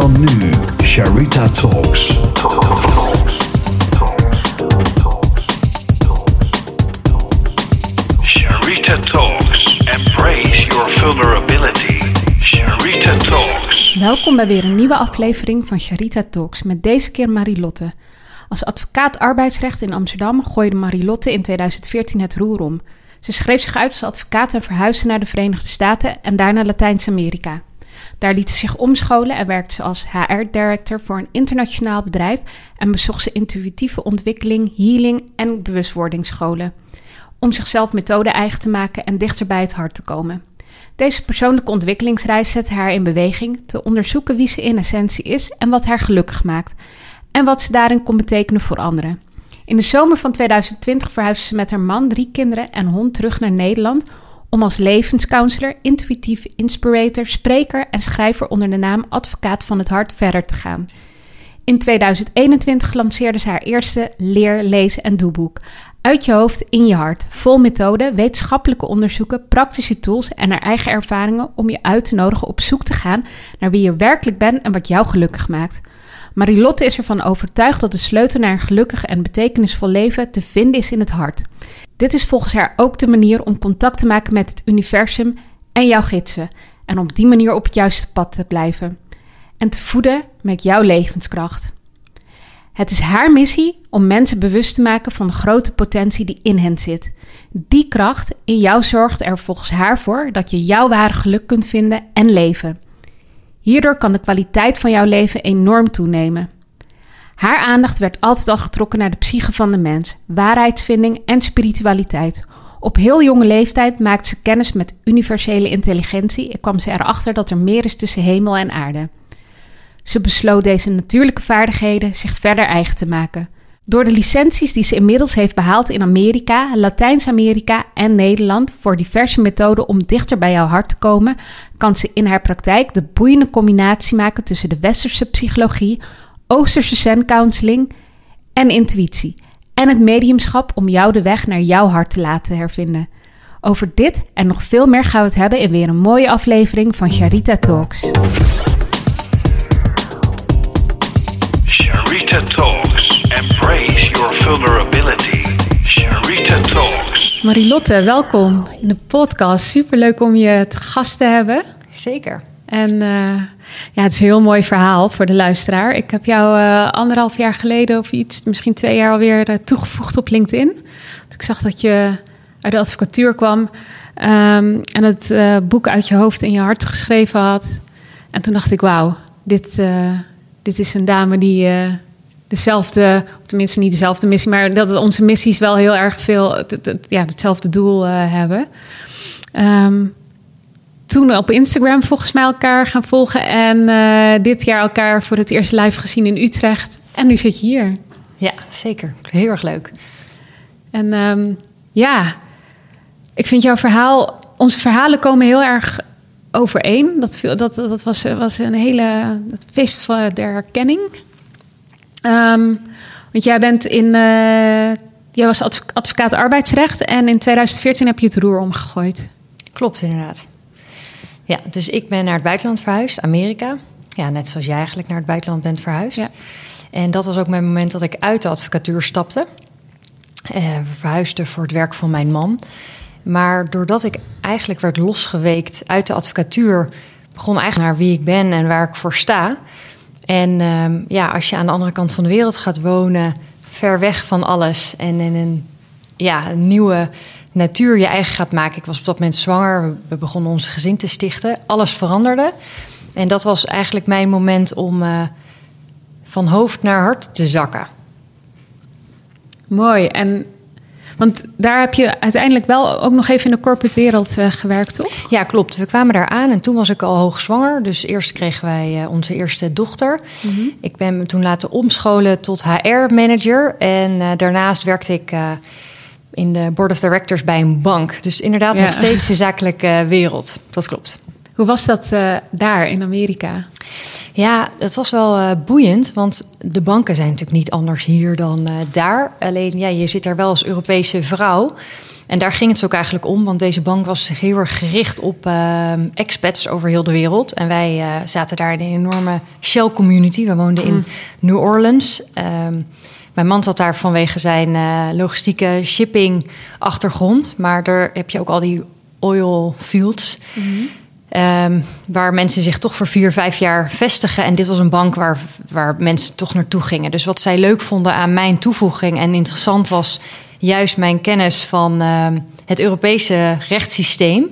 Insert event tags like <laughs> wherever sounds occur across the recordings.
dan nu, Sharita Talks. Sharita Talks. Embrace your vulnerability. Sharita Talks. Welkom bij weer een nieuwe aflevering van Charita Talks met deze keer Marilotte. Als advocaat arbeidsrecht in Amsterdam gooide Marilotte in 2014 het roer om. Ze schreef zich uit als advocaat en verhuisde naar de Verenigde Staten en daarna Latijns-Amerika. Daar liet ze zich omscholen en werkte ze als HR-director voor een internationaal bedrijf en bezocht ze intuïtieve ontwikkeling, healing en bewustwordingsscholen. Om zichzelf methode eigen te maken en dichter bij het hart te komen. Deze persoonlijke ontwikkelingsreis zette haar in beweging te onderzoeken wie ze in essentie is en wat haar gelukkig maakt. En wat ze daarin kon betekenen voor anderen. In de zomer van 2020 verhuisde ze met haar man, drie kinderen en hond terug naar Nederland om als levenscounselor, intuïtief inspirator, spreker en schrijver onder de naam Advocaat van het Hart verder te gaan. In 2021 lanceerde ze haar eerste leer, lezen en doeboek. Uit je hoofd, in je hart. Vol methoden, wetenschappelijke onderzoeken, praktische tools en haar eigen ervaringen om je uit te nodigen op zoek te gaan naar wie je werkelijk bent en wat jou gelukkig maakt. Marilotte is ervan overtuigd dat de sleutel naar een gelukkig en betekenisvol leven te vinden is in het hart. Dit is volgens haar ook de manier om contact te maken met het universum en jouw gidsen. En op die manier op het juiste pad te blijven. En te voeden met jouw levenskracht. Het is haar missie om mensen bewust te maken van de grote potentie die in hen zit. Die kracht in jou zorgt er volgens haar voor dat je jouw ware geluk kunt vinden en leven. Hierdoor kan de kwaliteit van jouw leven enorm toenemen. Haar aandacht werd altijd al getrokken naar de psyche van de mens, waarheidsvinding en spiritualiteit. Op heel jonge leeftijd maakte ze kennis met universele intelligentie en kwam ze erachter dat er meer is tussen hemel en aarde. Ze besloot deze natuurlijke vaardigheden zich verder eigen te maken. Door de licenties die ze inmiddels heeft behaald in Amerika, Latijns-Amerika en Nederland voor diverse methoden om dichter bij jouw hart te komen, kan ze in haar praktijk de boeiende combinatie maken tussen de westerse psychologie, Oosterse zen counseling en intuïtie. En het mediumschap om jou de weg naar jouw hart te laten hervinden. Over dit en nog veel meer gaan we het hebben in weer een mooie aflevering van Charita Talks. Sharita Talks. Embrace your vulnerability. Sharita Talks. Marilotte, welkom in de podcast. Superleuk om je te gast te hebben. Zeker. En uh, ja, het is een heel mooi verhaal voor de luisteraar. Ik heb jou uh, anderhalf jaar geleden of iets, misschien twee jaar alweer, uh, toegevoegd op LinkedIn. Want ik zag dat je uit de advocatuur kwam um, en het boek uit je hoofd en je hart geschreven had. En toen dacht ik, wauw, dit, dit is een dame die dezelfde, tenminste niet dezelfde missie, maar dat onze missies wel heel erg veel, het, het, ja, hetzelfde doel hebben. Um, toen op Instagram volgens mij elkaar gaan volgen. En uh, dit jaar elkaar voor het eerst live gezien in Utrecht. En nu zit je hier. Ja, zeker. Heel erg leuk. En um, ja, ik vind jouw verhaal... Onze verhalen komen heel erg overeen. Dat, dat, dat was, was een hele feest van de herkenning. Um, want jij bent in... Uh, jij was advocaat arbeidsrecht. En in 2014 heb je het roer omgegooid. Klopt, inderdaad. Ja, dus ik ben naar het buitenland verhuisd, Amerika. Ja, net zoals jij eigenlijk naar het buitenland bent verhuisd. Ja. En dat was ook mijn moment dat ik uit de advocatuur stapte. Uh, verhuisde voor het werk van mijn man. Maar doordat ik eigenlijk werd losgeweekt uit de advocatuur, begon eigenlijk naar wie ik ben en waar ik voor sta. En uh, ja, als je aan de andere kant van de wereld gaat wonen, ver weg van alles en in een, ja, een nieuwe natuur je eigen gaat maken. Ik was op dat moment zwanger. We begonnen onze gezin te stichten. Alles veranderde. En dat was eigenlijk mijn moment om uh, van hoofd naar hart te zakken. Mooi. En want daar heb je uiteindelijk wel ook nog even in de corporate wereld uh, gewerkt, toch? Ja, klopt. We kwamen daar aan en toen was ik al hoogzwanger. Dus eerst kregen wij uh, onze eerste dochter. Mm -hmm. Ik ben me toen laten omscholen tot HR-manager. En uh, daarnaast werkte ik in de board of directors bij een bank. Dus inderdaad ja. nog steeds de zakelijke wereld. Dat klopt. Hoe was dat uh, daar in Amerika? Ja, dat was wel uh, boeiend, want de banken zijn natuurlijk niet anders hier dan uh, daar. Alleen, ja, je zit daar wel als Europese vrouw. En daar ging het ook eigenlijk om, want deze bank was heel erg gericht op uh, expats over heel de wereld. En wij uh, zaten daar in een enorme Shell community. We woonden in New Orleans. Um, mijn man zat daar vanwege zijn uh, logistieke shipping achtergrond. Maar daar heb je ook al die oil fields. Mm Um, waar mensen zich toch voor vier, vijf jaar vestigen. En dit was een bank waar, waar mensen toch naartoe gingen. Dus wat zij leuk vonden aan mijn toevoeging en interessant was juist mijn kennis van uh, het Europese rechtssysteem.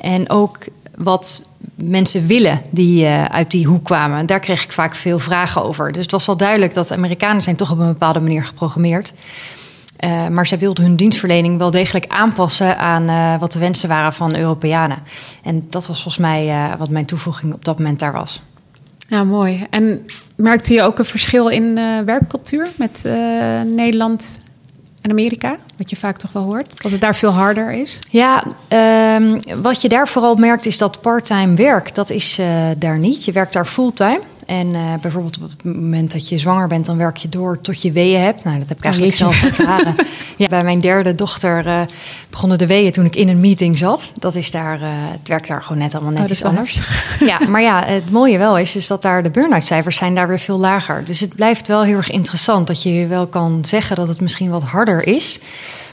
En ook wat mensen willen die uh, uit die hoek kwamen. Daar kreeg ik vaak veel vragen over. Dus het was wel duidelijk dat Amerikanen zijn toch op een bepaalde manier geprogrammeerd. Uh, maar zij wilden hun dienstverlening wel degelijk aanpassen aan uh, wat de wensen waren van Europeanen. En dat was volgens mij uh, wat mijn toevoeging op dat moment daar was. Ja, mooi. En merkte je ook een verschil in werkcultuur met Nederland en Amerika? Wat je vaak toch wel hoort, dat het daar veel harder is? Ja, um, wat je daar vooral merkt is dat parttime werk, dat is daar niet. Je werkt daar fulltime. En uh, bijvoorbeeld op het moment dat je zwanger bent, dan werk je door tot je weeën hebt. Nou, dat heb ik eigenlijk zelf ervaren. <laughs> ja, bij mijn derde dochter uh, begonnen de weeën toen ik in een meeting zat. Dat is daar, uh, het werkt daar gewoon net allemaal net oh, iets anders. <laughs> ja, maar ja, het mooie wel is, is dat daar de burn-out cijfers zijn daar weer veel lager. Dus het blijft wel heel erg interessant dat je wel kan zeggen dat het misschien wat harder is.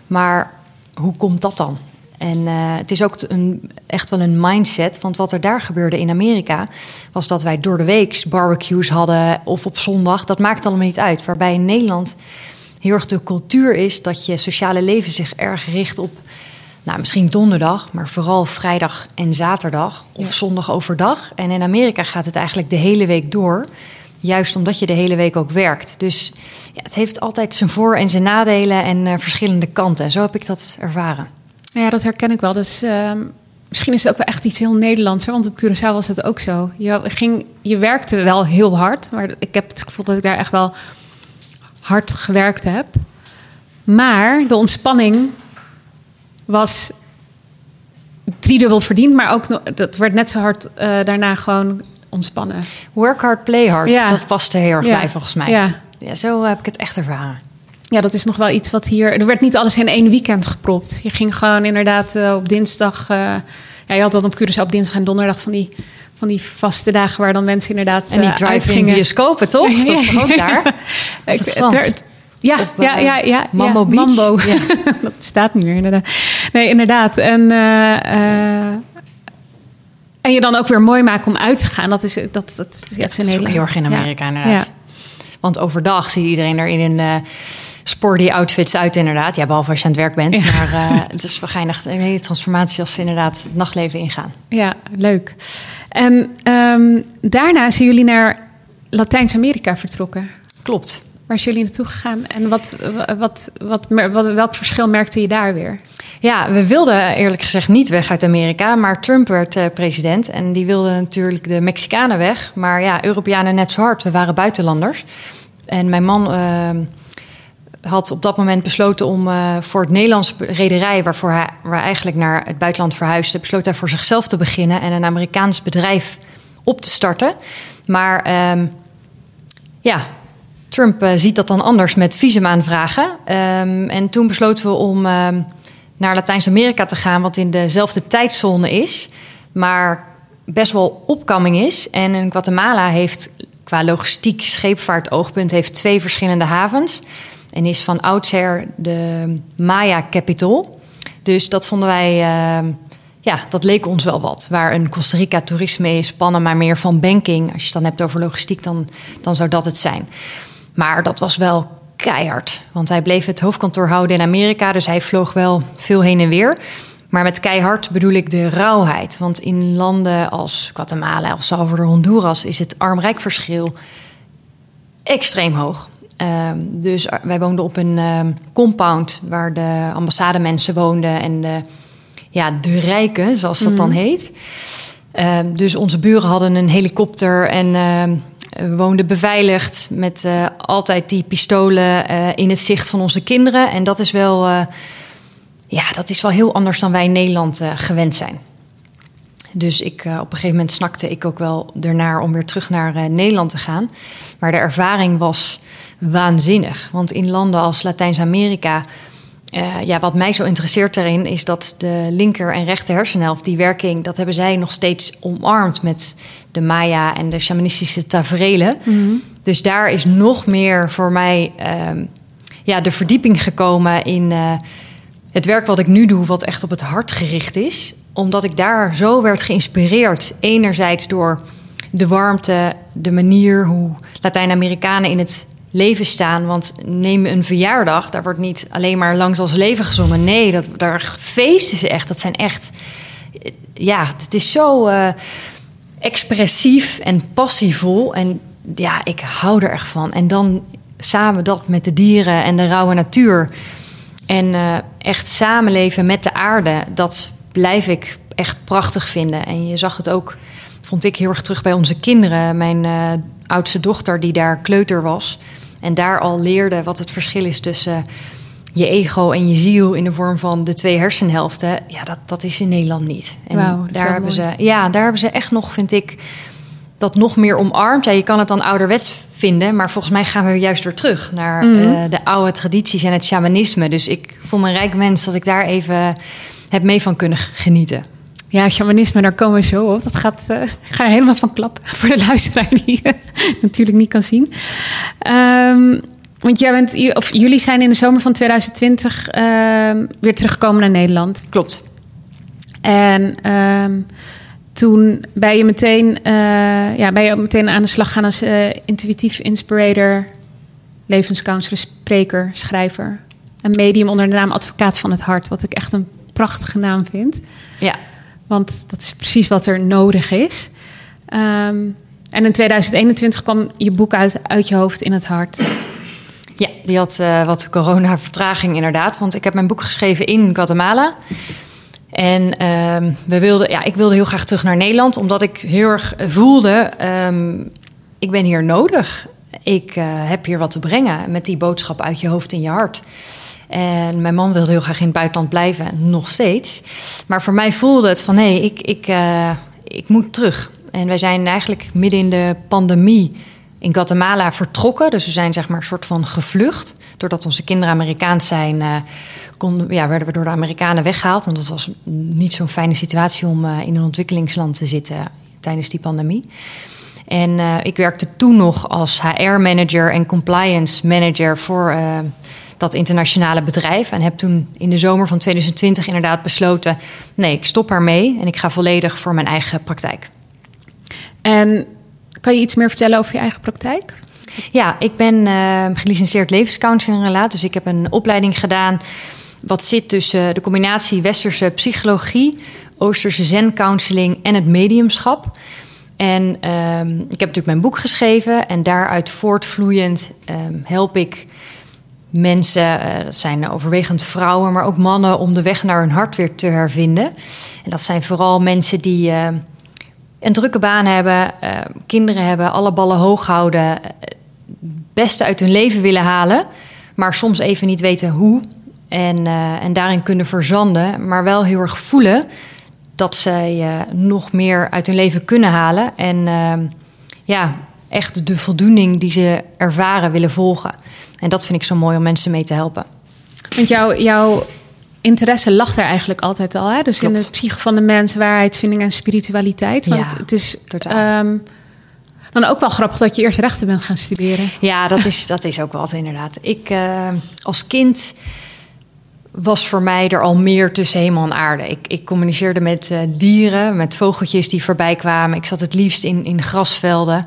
Maar hoe komt dat dan? En uh, het is ook een, echt wel een mindset. Want wat er daar gebeurde in Amerika... was dat wij door de week barbecues hadden of op zondag. Dat maakt allemaal niet uit. Waarbij in Nederland heel erg de cultuur is... dat je sociale leven zich erg richt op... Nou, misschien donderdag, maar vooral vrijdag en zaterdag. Of ja. zondag overdag. En in Amerika gaat het eigenlijk de hele week door... Juist omdat je de hele week ook werkt. Dus ja, het heeft altijd zijn voor- en zijn nadelen en uh, verschillende kanten. Zo heb ik dat ervaren. Ja, dat herken ik wel. Dus uh, misschien is het ook wel echt iets heel Nederlands. Hè? Want op Curaçao was het ook zo. Je, ging, je werkte wel heel hard. Maar ik heb het gevoel dat ik daar echt wel hard gewerkt heb. Maar de ontspanning was driedubbel verdiend. Maar ook dat werd net zo hard uh, daarna gewoon ontspannen. Work hard, play hard. Ja. Dat paste heel erg ja. bij volgens mij. Ja. ja, zo heb ik het echt ervaren ja, dat is nog wel iets wat hier. Er werd niet alles in één weekend gepropt. Je ging gewoon inderdaad uh, op dinsdag. Uh, ja, je had dan op Curaçao op dinsdag en donderdag van die, van die vaste dagen waar dan mensen inderdaad. En die uh, drive-in bioscopen, toch? <laughs> Dat is ook daar. <laughs> ja, op, ja, ja, ja. Mambo ja, Beach. Mambo. Ja. <laughs> dat bestaat niet meer, inderdaad. Nee, inderdaad. En. en je dan ook weer mooi maken om uit te gaan. Dat is, dat, dat, dat, is een hele... heel erg in Amerika, inderdaad. Want overdag zie iedereen er in een sporty outfits uit, inderdaad. Ja, behalve als je aan het werk bent. Ja. Maar uh, <laughs> het is geinig een hele transformatie als ze inderdaad het nachtleven ingaan. Ja, leuk. En um, daarna zijn jullie naar Latijns-Amerika vertrokken. Klopt. Waar zijn jullie naartoe gegaan? En wat, wat, wat, wat, welk verschil merkte je daar weer? Ja, we wilden eerlijk gezegd niet weg uit Amerika. Maar Trump werd uh, president. En die wilde natuurlijk de Mexicanen weg. Maar ja, Europeanen net zo hard. We waren buitenlanders. En mijn man... Uh, had op dat moment besloten om uh, voor het Nederlands rederij, waarvoor hij waar eigenlijk naar het buitenland verhuisde, besloot hij voor zichzelf te beginnen en een Amerikaans bedrijf op te starten. Maar um, ja, Trump uh, ziet dat dan anders met visumaanvragen. Um, en toen besloten we om um, naar Latijns-Amerika te gaan, wat in dezelfde tijdzone is, maar best wel opkoming is. En in Guatemala heeft qua logistiek scheepvaart oogpunt heeft twee verschillende havens. En is van oudsher de Maya Capital. Dus dat vonden wij, uh, ja, dat leek ons wel wat. Waar een Costa Rica toerisme is, Panama meer van banking. Als je het dan hebt over logistiek, dan, dan zou dat het zijn. Maar dat was wel keihard. Want hij bleef het hoofdkantoor houden in Amerika. Dus hij vloog wel veel heen en weer. Maar met keihard bedoel ik de rauwheid. Want in landen als Guatemala, El Salvador, Honduras is het arm-rijk verschil extreem hoog. Um, dus wij woonden op een um, compound waar de ambassademensen woonden en de, ja, de rijken, zoals dat mm. dan heet. Um, dus onze buren hadden een helikopter en we woonden beveiligd met uh, altijd die pistolen uh, in het zicht van onze kinderen. En dat is wel, uh, ja, dat is wel heel anders dan wij in Nederland gewend zijn. Dus ik, op een gegeven moment snakte ik ook wel ernaar om weer terug naar Nederland te gaan. Maar de ervaring was waanzinnig. Want in landen als Latijns-Amerika eh, ja, wat mij zo interesseert daarin is dat de linker en rechter hersenhelft, die werking, dat hebben zij nog steeds omarmd met de Maya en de shamanistische taferelen. Dus daar is nog meer voor mij ehm, ja, de verdieping gekomen in eh, het werk wat ik nu doe, wat echt op het hart gericht is. Omdat ik daar zo werd geïnspireerd. Enerzijds door de warmte, de manier hoe Latijns-Amerikanen in het leven staan. Want neem een verjaardag, daar wordt niet alleen maar langs als leven gezongen. Nee, dat, daar feesten ze echt. Dat zijn echt. Ja, het is zo uh, expressief en passievol. En ja, ik hou er echt van. En dan samen dat met de dieren en de rauwe natuur. En uh, echt samenleven met de aarde, dat blijf ik echt prachtig vinden. En je zag het ook, vond ik heel erg terug bij onze kinderen. Mijn oudste dochter, die daar kleuter was. En daar al leerde wat het verschil is tussen je ego en je ziel in de vorm van de twee hersenhelften. Ja, dat, dat is in Nederland niet. En daar hebben ze, ja, daar hebben ze echt nog, vind ik, dat nog meer omarmd. Ja, je kan het dan ouderwets vinden, maar volgens mij gaan we juist weer terug naar Mhm. uh, de oude tradities en het shamanisme. Dus ik voel me een rijk mens dat ik daar even heb mee van kunnen genieten. Ja, shamanisme, daar komen we zo op. Dat gaat, uh, ik ga er helemaal van klappen voor de luisteraar die <laughs> natuurlijk niet kan zien. Um, want jij bent, of jullie zijn in de zomer van 2020 uh, weer teruggekomen naar Nederland. Klopt. En um, toen ben je meteen, uh, ja, ben je meteen aan de slag gaan als uh, intuïtief inspirator, levenscounselor, spreker, schrijver. Een medium onder de naam Advocaat van het Hart, wat ik echt een prachtige naam vind. Ja. Want dat is precies wat er nodig is. Um, en in 2021 kwam je boek uit, uit je hoofd in het hart. Ja, die had uh, wat corona-vertraging inderdaad. Want ik heb mijn boek geschreven in Guatemala. En uh, we wilden, ja, ik wilde heel graag terug naar Nederland, omdat ik heel erg voelde: um, ik ben hier nodig. Ik uh, heb hier wat te brengen met die boodschap uit je hoofd in je hart. En mijn man wilde heel graag in het buitenland blijven, nog steeds. Maar voor mij voelde het van nee, ik, ik, uh, ik moet terug. En wij zijn eigenlijk midden in de pandemie in Guatemala vertrokken. Dus we zijn zeg maar een soort van gevlucht. Doordat onze kinderen Amerikaans zijn, uh, konden, ja, werden we door de Amerikanen weggehaald. Want het was niet zo'n fijne situatie om in een ontwikkelingsland te zitten tijdens die pandemie. En uh, ik werkte toen nog als HR-manager en compliance manager voor uh, dat internationale bedrijf. En heb toen in de zomer van 2020 inderdaad besloten: nee, ik stop ermee en ik ga volledig voor mijn eigen praktijk. En kan je iets meer vertellen over je eigen praktijk? Ja, ik ben uh, gelicenseerd levenscounselor in relaat. Dus ik heb een opleiding gedaan wat zit tussen de combinatie westerse psychologie, oosterse zen-counseling en het mediumschap. En um, ik heb natuurlijk mijn boek geschreven en daaruit voortvloeiend um, help ik mensen, uh, dat zijn overwegend vrouwen, maar ook mannen, om de weg naar hun hart weer te hervinden. En dat zijn vooral mensen die uh, een drukke baan hebben, kinderen hebben, alle ballen hoog houden, het beste uit hun leven willen halen, maar soms even niet weten hoe. En, en daarin kunnen verzanden, maar wel heel erg voelen dat zij uh, nog meer uit hun leven kunnen halen. En uh, ja, echt de voldoening die ze ervaren willen volgen. En dat vind ik zo mooi om mensen mee te helpen. Want jou, jouw interesse lag er eigenlijk altijd al. Hè? Dus Klopt. in de psyche van de mens, waarheidsvinding en spiritualiteit. Want ja, het is. Um, dan ook wel grappig dat je eerst rechten bent gaan studeren. Ja, dat is, dat is ook wel inderdaad. Ik uh, als kind was voor mij er al meer tussen hemel en aarde. Ik, ik communiceerde met uh, dieren, met vogeltjes die voorbij kwamen. Ik zat het liefst in, in grasvelden.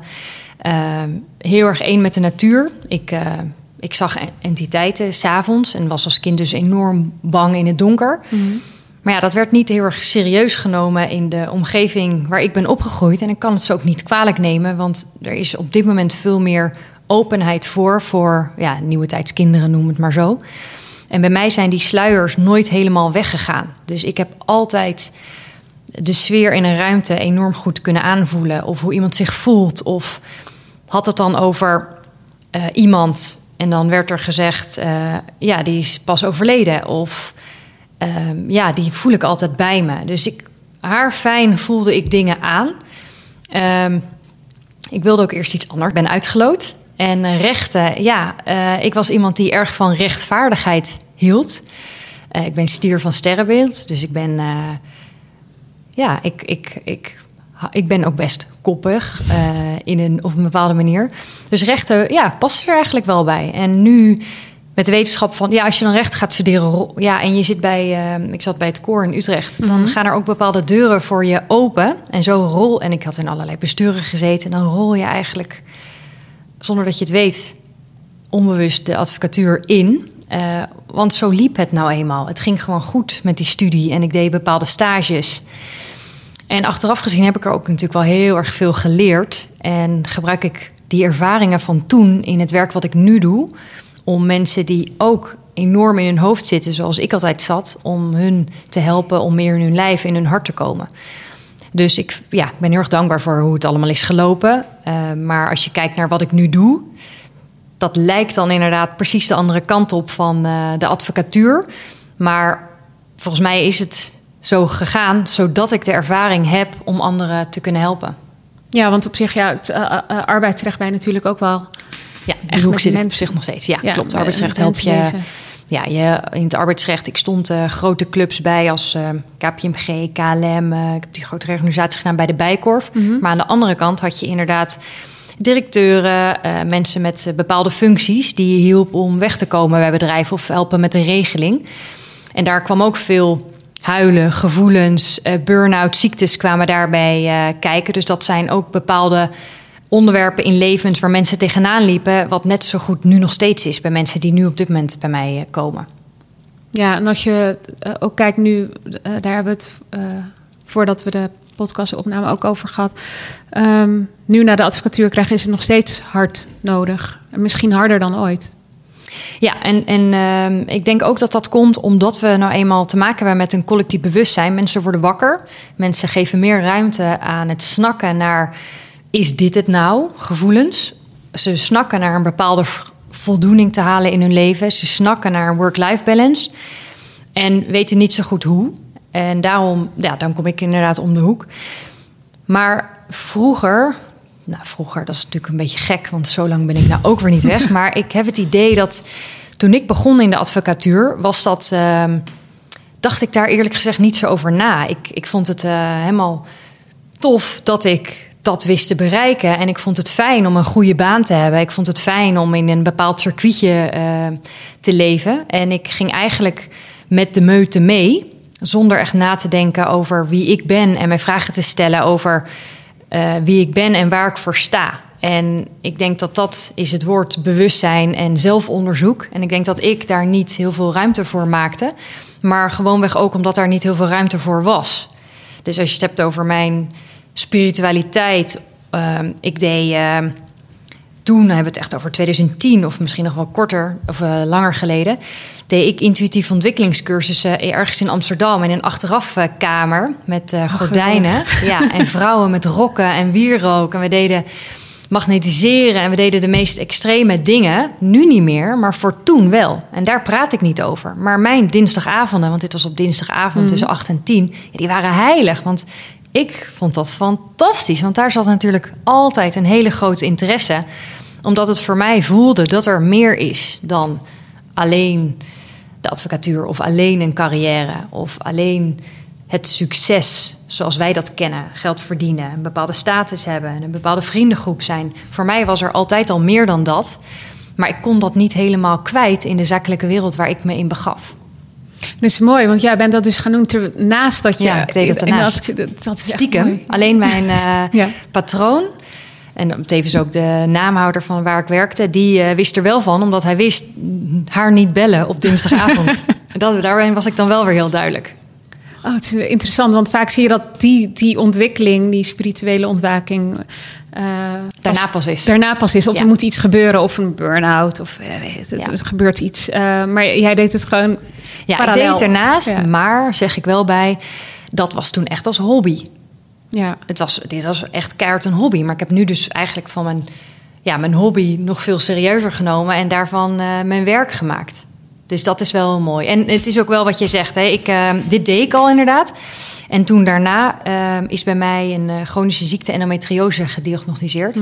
Uh, heel erg één met de natuur. Ik, uh, ik zag entiteiten s'avonds en was als kind dus enorm bang in het donker. Mm -hmm. Maar ja, dat werd niet heel erg serieus genomen in de omgeving waar ik ben opgegroeid. En ik kan het zo ook niet kwalijk nemen, want er is op dit moment veel meer openheid voor, voor ja, nieuwe tijdskinderen, noem het maar zo. En bij mij zijn die sluiers nooit helemaal weggegaan. Dus ik heb altijd de sfeer in een ruimte enorm goed kunnen aanvoelen. Of hoe iemand zich voelt. Of had het dan over uh, iemand. En dan werd er gezegd, uh, ja, die is pas overleden. Of uh, ja, die voel ik altijd bij me. Dus ik, haar fijn voelde ik dingen aan. Um, ik wilde ook eerst iets anders. Ik ben uitgeloot. En rechten, ja, uh, ik was iemand die erg van rechtvaardigheid hield. Eh, ik ben stier van sterrenbeeld, dus ik ben... eh, ja, ik, ik, ik, ik ben ook best koppig eh, in een, op een bepaalde manier. Dus rechten, ja, past er eigenlijk wel bij. En nu met de wetenschap van, ja, als je dan recht gaat studeren, ja, en je zit bij, eh, ik zat bij het koor in Utrecht, dan gaan er ook bepaalde deuren voor je open. En zo rol, en ik had in allerlei besturen gezeten, dan rol je eigenlijk, zonder dat je het weet, onbewust de advocatuur in. Eh, want zo liep het nou eenmaal. Het ging gewoon goed met die studie en ik deed bepaalde stages. En achteraf gezien heb ik er ook natuurlijk wel heel erg veel geleerd. En gebruik ik die ervaringen van toen in het werk wat ik nu doe. Om mensen die ook enorm in hun hoofd zitten, zoals ik altijd zat, om hun te helpen om meer in hun lijf, in hun hart te komen. Dus ik ja, ben heel erg dankbaar voor hoe het allemaal is gelopen. Eh, maar als je kijkt naar wat ik nu doe, dat lijkt dan inderdaad precies de andere kant op van eh, de advocatuur. Maar volgens mij is het zo gegaan, zodat ik de ervaring heb om anderen te kunnen helpen. Ja, want op zich, ja, eh, arbeidsrecht bij natuurlijk ook wel. Ja, die Echt hoek zit ik op mensen. zich nog steeds. Ja, Ja, klopt. Arbeidsrecht helpt je. mensen. Ja, je, in het arbeidsrecht, ik stond eh, grote clubs bij als eh, KPMG, KLM. eh, ik heb die grote reorganisatie gedaan bij de Bijkorf. Mhm. Maar aan de andere kant had je inderdaad directeuren, mensen met bepaalde functies... die je hielp om weg te komen bij bedrijven of helpen met een regeling. En daar kwam ook veel huilen, gevoelens, burn-out, ziektes kwamen daarbij kijken. Dus dat zijn ook bepaalde onderwerpen in levens waar mensen tegenaan liepen... wat net zo goed nu nog steeds is bij mensen die nu op dit moment bij mij eh, komen. Ja, en als je eh, ook kijkt nu, eh, daar hebben we het voordat we de podcastopname ook over gehad. Ehm, nu naar de advocatuur krijgen is het nog steeds hard nodig. En misschien harder dan ooit. Ja, en, en ehm, ik denk ook dat dat komt omdat we nou eenmaal te maken hebben met een collectief bewustzijn. Mensen worden wakker. Mensen geven meer ruimte aan het snakken naar: is dit het nou? Gevoelens. Ze snakken naar een bepaalde voldoening te halen in hun leven. Ze snakken naar een work-life balance. En weten niet zo goed hoe. En daarom, ja, dan kom ik inderdaad om de hoek. Maar vroeger, nou vroeger, dat is natuurlijk een beetje gek, want zo lang ben ik nou ook weer niet weg. <laughs> Maar ik heb het idee dat toen ik begon in de advocatuur, was dat, ehm, dacht ik daar eerlijk gezegd niet zo over na. Ik, ik vond het eh, helemaal tof dat ik dat wist te bereiken. En ik vond het fijn om een goede baan te hebben. Ik vond het fijn om in een bepaald circuitje eh, te leven. En ik ging eigenlijk met de meute mee. Zonder echt na te denken over wie ik ben. En mij vragen te stellen over eh, wie ik ben en waar ik voor sta. En ik denk dat dat is het woord bewustzijn en zelfonderzoek. En ik denk dat ik daar niet heel veel ruimte voor maakte. Maar gewoonweg ook omdat daar niet heel veel ruimte voor was. Dus als je het over mijn spiritualiteit. ehm, ik deed ehm, toen, hebben we het echt over 2010 of misschien nog wel korter of eh, langer geleden. Deed ik intuïtief ontwikkelingscursussen ergens in Amsterdam in een achterafkamer met eh, gordijnen. Ja, en <laughs> vrouwen met rokken en wierook. En we deden magnetiseren en we deden de meest extreme dingen. Nu niet meer, maar voor toen wel. En daar praat ik niet over. Maar mijn dinsdagavonden, want dit was op dinsdagavond tussen 8 en 10, ja, die waren heilig. Want ik vond dat fantastisch. Want daar zat natuurlijk altijd een hele grote interesse. Omdat het voor mij voelde dat er meer is dan alleen de advocatuur of alleen een carrière of alleen het succes zoals wij dat kennen, geld verdienen, een bepaalde status hebben, en een bepaalde vriendengroep zijn. Voor mij was er altijd al meer dan dat, maar ik kon dat niet helemaal kwijt in de zakelijke wereld waar ik me in begaf. Dat is mooi, want jij bent dat dus gaan doen ter- naast dat je... Ja, ik deed dat dat, Stiekem, alleen mijn <laughs> eh, Ja. patroon en tevens ook de naamhouder van waar ik werkte, die eh, wist er wel van, omdat hij wist haar niet bellen op dinsdagavond. <laughs> dat, daarin was ik dan wel weer heel duidelijk. Oh, het is interessant, want vaak zie je dat die, die ontwikkeling, die spirituele ontwaking... eh, Daarna pas is. Daarna pas is. Of Ja. er moet iets gebeuren, of een burn-out, of eh, weet het, Ja. er gebeurt iets. Eh, maar jij deed het gewoon Ja, parallel. ik deed het Ja. maar zeg ik wel bij, dat was toen echt als hobby. Ja. Het was, dit was echt keihard een hobby. Maar ik heb nu dus eigenlijk van mijn, ja, mijn hobby nog veel serieuzer genomen en daarvan mijn werk gemaakt. Dus dat is wel mooi. En het is ook wel wat je zegt. Hè. Ik, eh, dit deed ik al inderdaad. En toen daarna eh, is bij mij een eh, chronische ziekte endometriose gediagnosticeerd.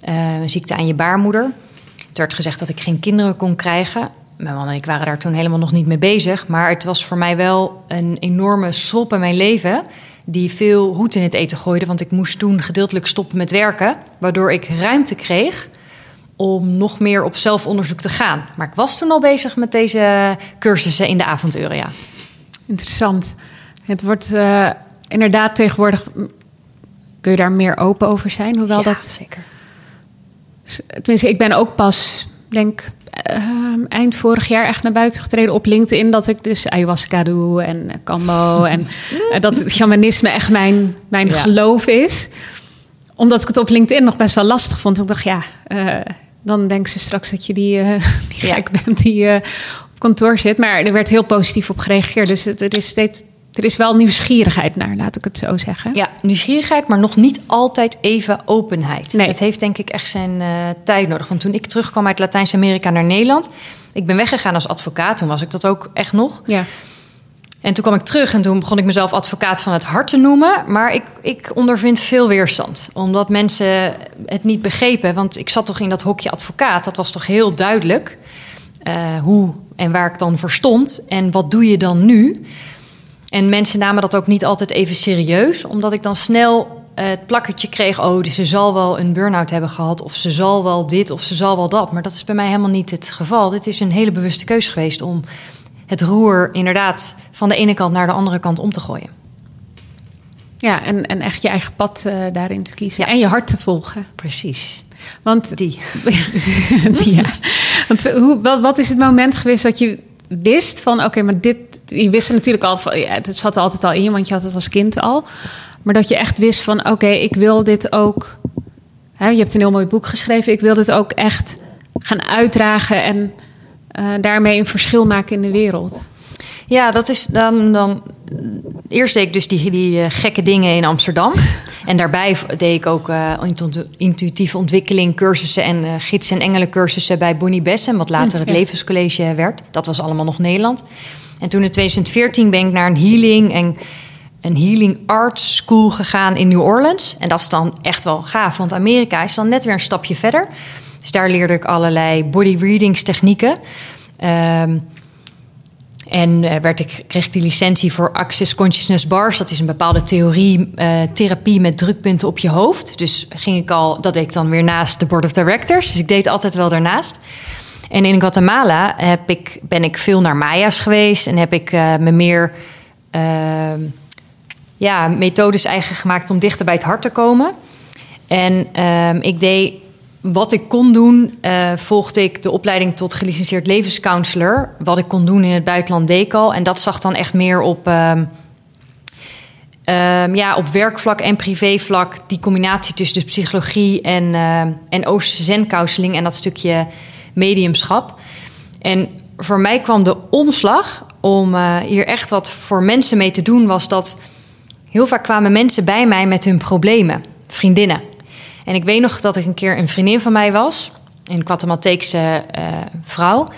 Eh, een ziekte aan je baarmoeder. Het werd gezegd dat ik geen kinderen kon krijgen. mijn man en ik waren daar toen helemaal nog niet mee bezig. Maar het was voor mij wel een enorme slop in mijn leven. Die veel roet in het eten gooide. Want ik moest toen gedeeltelijk stoppen met werken. Waardoor ik ruimte kreeg om nog meer op zelfonderzoek te gaan. Maar ik was toen al bezig met deze cursussen in de avonturen, ja. Interessant. Het wordt uh, inderdaad tegenwoordig... Kun je daar meer open over zijn? Hoewel ja, dat... zeker. Tenminste, ik ben ook pas, denk uh, eind vorig jaar echt naar buiten getreden op LinkedIn. Dat ik dus ayahuasca doe en kambo. <laughs> en uh, dat shamanisme echt mijn, mijn ja. geloof is. Omdat ik het op LinkedIn nog best wel lastig vond. Ik dacht, ja, uh, dan denken ze straks dat je die, <laughs> die gek ja. bent die op kantoor zit. Maar er werd heel positief op gereageerd. Dus het, er is steeds er is wel nieuwsgierigheid naar, laat ik het zo zeggen. Ja, nieuwsgierigheid, maar nog niet altijd even openheid. Nee. Het heeft denk ik echt zijn uh, tijd nodig. Want toen ik terugkwam uit Latijns-Amerika naar Nederland... ik ben weggegaan als advocaat, toen was ik dat ook echt nog. Ja. En toen kwam ik terug en toen begon ik mezelf advocaat van het hart te noemen. Maar ik, ik ondervind veel weerstand. Omdat mensen het niet begrepen. Want ik zat toch in dat hokje advocaat. Dat was toch heel duidelijk uh, hoe en waar ik dan voor stond. En wat doe je dan nu? En mensen namen dat ook niet altijd even serieus, omdat ik dan snel uh, het plakkertje kreeg: oh, dus ze zal wel een burn-out hebben gehad, of ze zal wel dit, of ze zal wel dat. Maar dat is bij mij helemaal niet het geval. Dit is een hele bewuste keus geweest om het roer inderdaad van de ene kant naar de andere kant om te gooien. Ja, en, en echt je eigen pad uh, daarin te kiezen ja. en je hart te volgen. Precies. Want die. <laughs> die ja. Want hoe, wat, wat is het moment geweest dat je wist van oké, okay, maar dit, je wist er natuurlijk al van, ja, het zat er altijd al in, want je had het als kind al. Maar dat je echt wist van oké, okay, ik wil dit ook. Hè, je hebt een heel mooi boek geschreven. Ik wil dit ook echt gaan uitdragen en uh, daarmee een verschil maken in de wereld. Ja, dat is dan. dan eerst deed ik dus die, die uh, gekke dingen in Amsterdam. <laughs> en daarbij deed ik ook uh, intuïtieve ontwikkeling, cursussen en uh, gids- en engelencursussen bij Bonnie Bessen, wat later het ja. Levenscollege werd. Dat was allemaal nog Nederland. En toen in 2014 ben ik naar een healing en een healing arts school gegaan in New Orleans. En dat is dan echt wel gaaf, want Amerika is dan net weer een stapje verder. Dus daar leerde ik allerlei body readings technieken. Um, en uh, werd ik, kreeg ik die licentie voor Access Consciousness Bars. Dat is een bepaalde theorie, uh, therapie met drukpunten op je hoofd. Dus ging ik al, dat deed ik dan weer naast de Board of Directors. Dus ik deed altijd wel daarnaast. En in Guatemala heb ik, ben ik veel naar Maya's geweest. En heb ik uh, me meer ja, methodes eigen gemaakt om dichter bij het hart te komen. En ik deed wat ik kon doen, uh, volgde ik de opleiding tot gelicenseerd levenscounselor. Wat ik kon doen in het buitenland deed. En dat zag dan echt meer op, um, um, ja, op werkvlak en privévlak. Die combinatie tussen de psychologie en, uh, en Oosterse zen-counseling en dat stukje mediumschap. En voor mij kwam de omslag om uh, hier echt wat voor mensen mee te doen, was dat heel vaak kwamen mensen bij mij met hun problemen, vriendinnen. En ik weet nog dat ik een keer een vriendin van mij was, een Guatemalteekse uh, vrouw.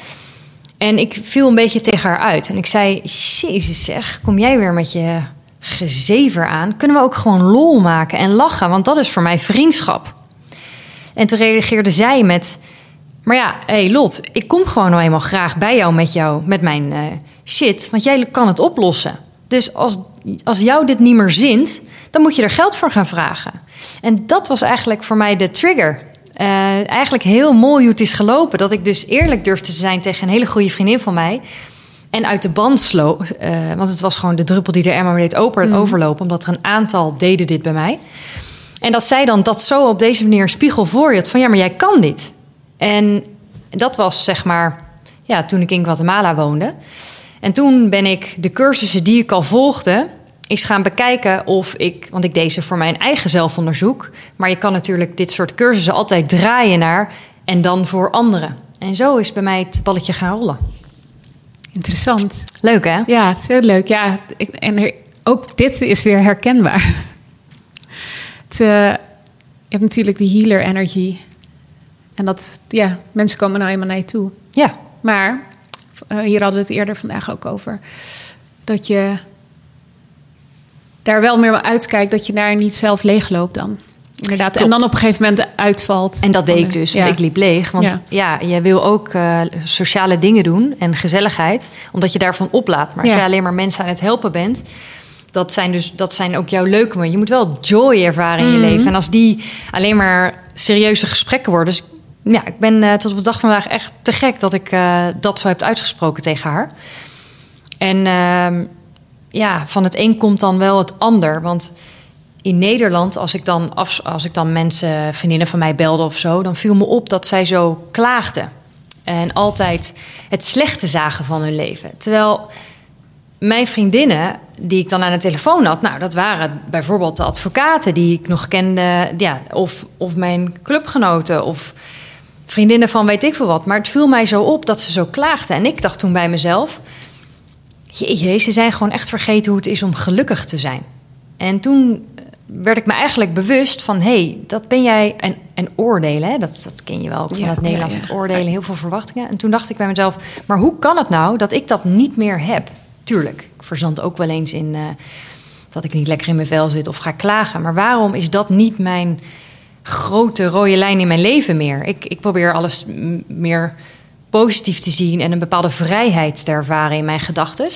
En ik viel een beetje tegen haar uit. En ik zei: Jezus, zeg, kom jij weer met je gezever aan? Kunnen we ook gewoon lol maken en lachen? Want dat is voor mij vriendschap. En toen reageerde zij met: Maar ja, hé hey Lot, ik kom gewoon nou eenmaal graag bij jou met, jou, met mijn uh, shit, want jij kan het oplossen. Dus als, als jou dit niet meer zint, dan moet je er geld voor gaan vragen. En dat was eigenlijk voor mij de trigger. Uh, eigenlijk heel mooi hoe het is gelopen. Dat ik dus eerlijk durfde te zijn tegen een hele goede vriendin van mij. En uit de band sloop. Uh, want het was gewoon de druppel die de emmer deed open, mm. overlopen. Omdat er een aantal deden dit bij mij. En dat zij dan dat zo op deze manier een spiegel voor je had. Van ja, maar jij kan dit. En dat was zeg maar... Ja, toen ik in Guatemala woonde. En toen ben ik de cursussen die ik al volgde is gaan bekijken of ik, want ik deed ze voor mijn eigen zelfonderzoek, maar je kan natuurlijk dit soort cursussen altijd draaien naar en dan voor anderen. En zo is bij mij het balletje gaan rollen. Interessant. Leuk hè? Ja, heel leuk. Ja, ik, en er, ook dit is weer herkenbaar. Het, uh, je hebt natuurlijk die healer energy. En dat, ja, mensen komen nou eenmaal naar je toe. Ja. Maar, uh, hier hadden we het eerder vandaag ook over, dat je daar wel meer uitkijkt dat je daar niet zelf leegloopt dan. Inderdaad. En dan op een gegeven moment uitvalt. En dat deed ik dus, Ja. ik liep leeg. Want Ja. ja, je wil ook eh, sociale dingen doen en gezelligheid, omdat je daarvan oplaat. Maar als Ja. je alleen maar mensen aan het helpen bent, dat zijn, dus, dat zijn ook jouw leuke momenten. Je moet wel joy ervaren in je Mhm. leven. En als die alleen maar serieuze gesprekken worden. Dus ja, ik ben eh, tot op de dag van vandaag echt te gek dat ik eh, dat zo heb uitgesproken tegen haar. En ehm, ja, van het een komt dan wel het ander. Want in Nederland, als ik dan, als ik dan mensen, vriendinnen van mij belde of zo, dan viel me op dat zij zo klaagden. En altijd het slechte zagen van hun leven. Terwijl mijn vriendinnen, die ik dan aan de telefoon had, nou, dat waren bijvoorbeeld de advocaten die ik nog kende, ja, of, of mijn clubgenoten of vriendinnen van weet ik veel wat. Maar het viel mij zo op dat ze zo klaagden. En ik dacht toen bij mezelf, Jee, ze zijn gewoon echt vergeten hoe het is om gelukkig te zijn. En toen eh, werd ik me eigenlijk bewust van... hé, hey, dat ben jij... En, en oordelen, hè? Dat, dat ken je wel ook van Ja, het Nederlands. ja, ja. Het oordelen, heel veel verwachtingen. En toen dacht ik bij mezelf... maar hoe kan het nou dat ik dat niet meer heb? Tuurlijk, ik verzand ook wel eens in... eh, dat ik niet lekker in mijn vel zit of ga klagen. Maar waarom is dat niet mijn grote rode lijn in mijn leven meer? Ik, ik probeer alles meer positief te zien en een bepaalde vrijheid te ervaren in mijn gedachten.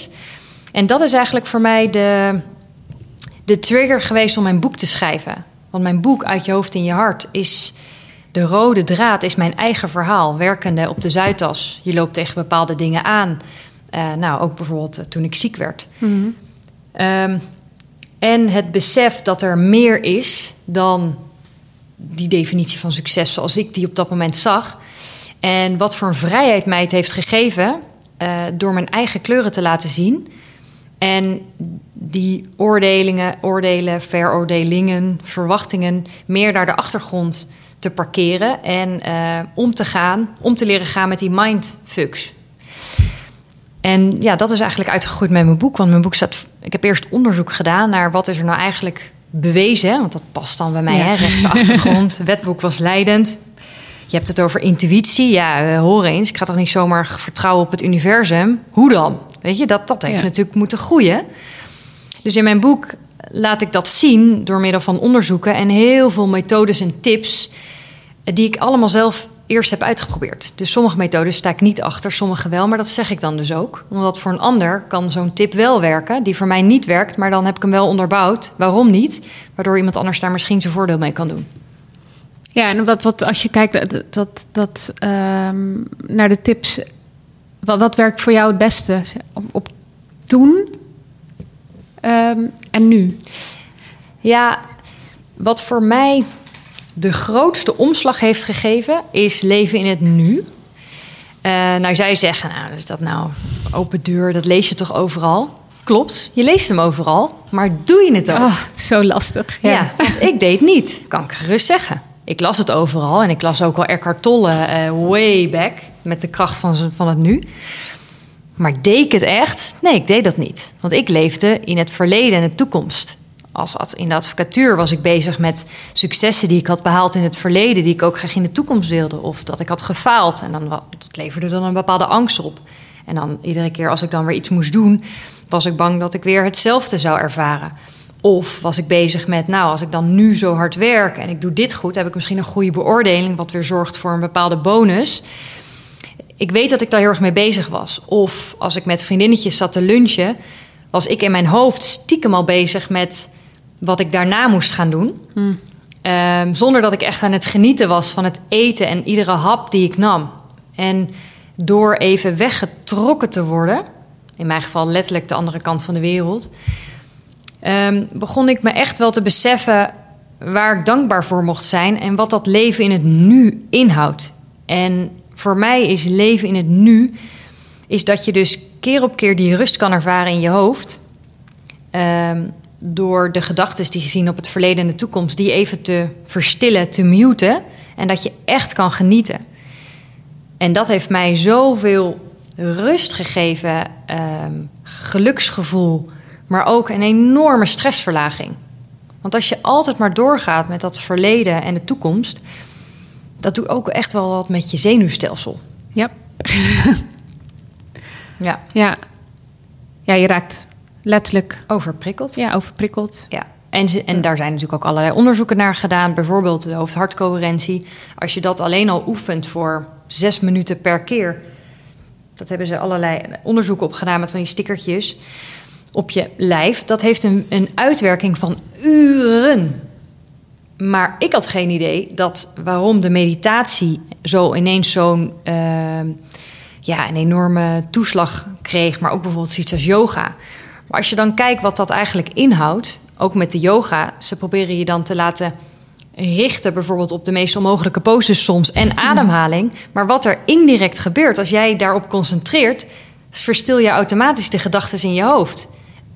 En dat is eigenlijk voor mij de, de trigger geweest om mijn boek te schrijven. Want mijn boek Uit je hoofd in je hart is de rode draad, is mijn eigen verhaal. Werkende op de Zuidas. Je loopt tegen bepaalde dingen aan. Eh, nou, ook bijvoorbeeld eh, toen ik ziek werd. Ehm, en het besef dat er meer is dan die definitie van succes zoals ik die op dat moment zag. En wat voor een vrijheid mij het heeft gegeven eh, door mijn eigen kleuren te laten zien. En die oordelingen, oordelen, veroordelingen, verwachtingen meer naar de achtergrond te parkeren en eh, om te gaan, om te leren gaan met die mindfucks. En ja, dat is eigenlijk uitgegroeid met mijn boek. Want mijn boek staat. Ik heb eerst onderzoek gedaan naar wat is er nou eigenlijk bewezen. Want dat past dan bij mij, Ja. hè? Rechte achtergrond. Het wetboek was leidend. Je hebt het over intuïtie. Ja, eh, hoor eens. Ik ga toch niet zomaar vertrouwen op het universum. Hoe dan? Weet je, dat, dat heeft Ja. natuurlijk moeten groeien. Dus in mijn boek laat ik dat zien door middel van onderzoeken en heel veel methodes en tips eh, die ik allemaal zelf eerst heb uitgeprobeerd. Dus sommige methodes sta ik niet achter, sommige wel, maar dat zeg ik dan dus ook. Omdat voor een ander kan zo'n tip wel werken, die voor mij niet werkt, maar dan heb ik hem wel onderbouwd. Waarom niet? Waardoor iemand anders daar misschien zijn voordeel mee kan doen. Ja, en wat, wat als je kijkt dat, dat, dat, ehm, naar de tips, wat, wat werkt voor jou het beste? Op, op toen ehm, en nu? Ja, wat voor mij de grootste omslag heeft gegeven, is leven in het nu. Eh, nou, zij zeggen, nou, is dat nou open deur, dat lees je toch overal? Klopt, je leest hem overal, maar doe je het ook? Oh, het is zo lastig. Ja. want ik deed niet, kan ik gerust zeggen. Ik las het overal en ik las ook al Eckhart Tolle eh, way back met de kracht van, van het nu. Maar deed ik het echt? Nee, ik deed dat niet. Want ik leefde in het verleden en de toekomst. Als in de advocatuur was ik bezig met successen die ik had behaald in het verleden, die ik ook graag in de toekomst wilde. Of dat ik had gefaald. En dan, dat leverde dan een bepaalde angst op. En dan iedere keer als ik dan weer iets moest doen, was ik bang dat ik weer hetzelfde zou ervaren. Of was ik bezig met, nou, als ik dan nu zo hard werk en ik doe dit goed, heb ik misschien een goede beoordeling, wat weer zorgt voor een bepaalde bonus. Ik weet dat ik daar heel erg mee bezig was. Of als ik met vriendinnetjes zat te lunchen, was ik in mijn hoofd stiekem al bezig met wat ik daarna moest gaan doen. Ehm, zonder dat ik echt aan het genieten was van het eten en iedere hap die ik nam. En door even weggetrokken te worden, in mijn geval letterlijk de andere kant van de wereld, ehm, begon ik me echt wel te beseffen waar ik dankbaar voor mocht zijn en wat dat leven in het nu inhoudt. En voor mij is leven in het nu, is dat je dus keer op keer die rust kan ervaren in je hoofd. Ehm, door de gedachten die je zien op het verleden en de toekomst, die even te verstillen, te muten. En dat je echt kan genieten. En dat heeft mij zoveel rust gegeven, ehm, geluksgevoel, maar ook een enorme stressverlaging. Want als je altijd maar doorgaat met dat verleden en de toekomst, dat doet ook echt wel wat met je zenuwstelsel. Ja. <laughs> Ja, ja. Ja, je raakt letterlijk overprikkeld. ja, overprikkeld. Ja. En, ze, en daar zijn natuurlijk ook allerlei onderzoeken naar gedaan. Bijvoorbeeld de hoofd-hartcoherentie. Als je dat alleen al oefent voor zes minuten per keer. Dat hebben ze allerlei onderzoeken op gedaan met van die stickertjes op je lijf. Dat heeft een, een uitwerking van uren. Maar ik had geen idee dat waarom de meditatie zo ineens zo'n uh, ja, een enorme toeslag kreeg, maar ook bijvoorbeeld iets als yoga. Maar als je dan kijkt wat dat eigenlijk inhoudt, ook met de yoga, ze proberen je dan te laten richten, bijvoorbeeld op de meest onmogelijke poses soms en ademhaling. Maar wat er indirect gebeurt als jij daarop concentreert, verstil je automatisch de gedachten in je hoofd.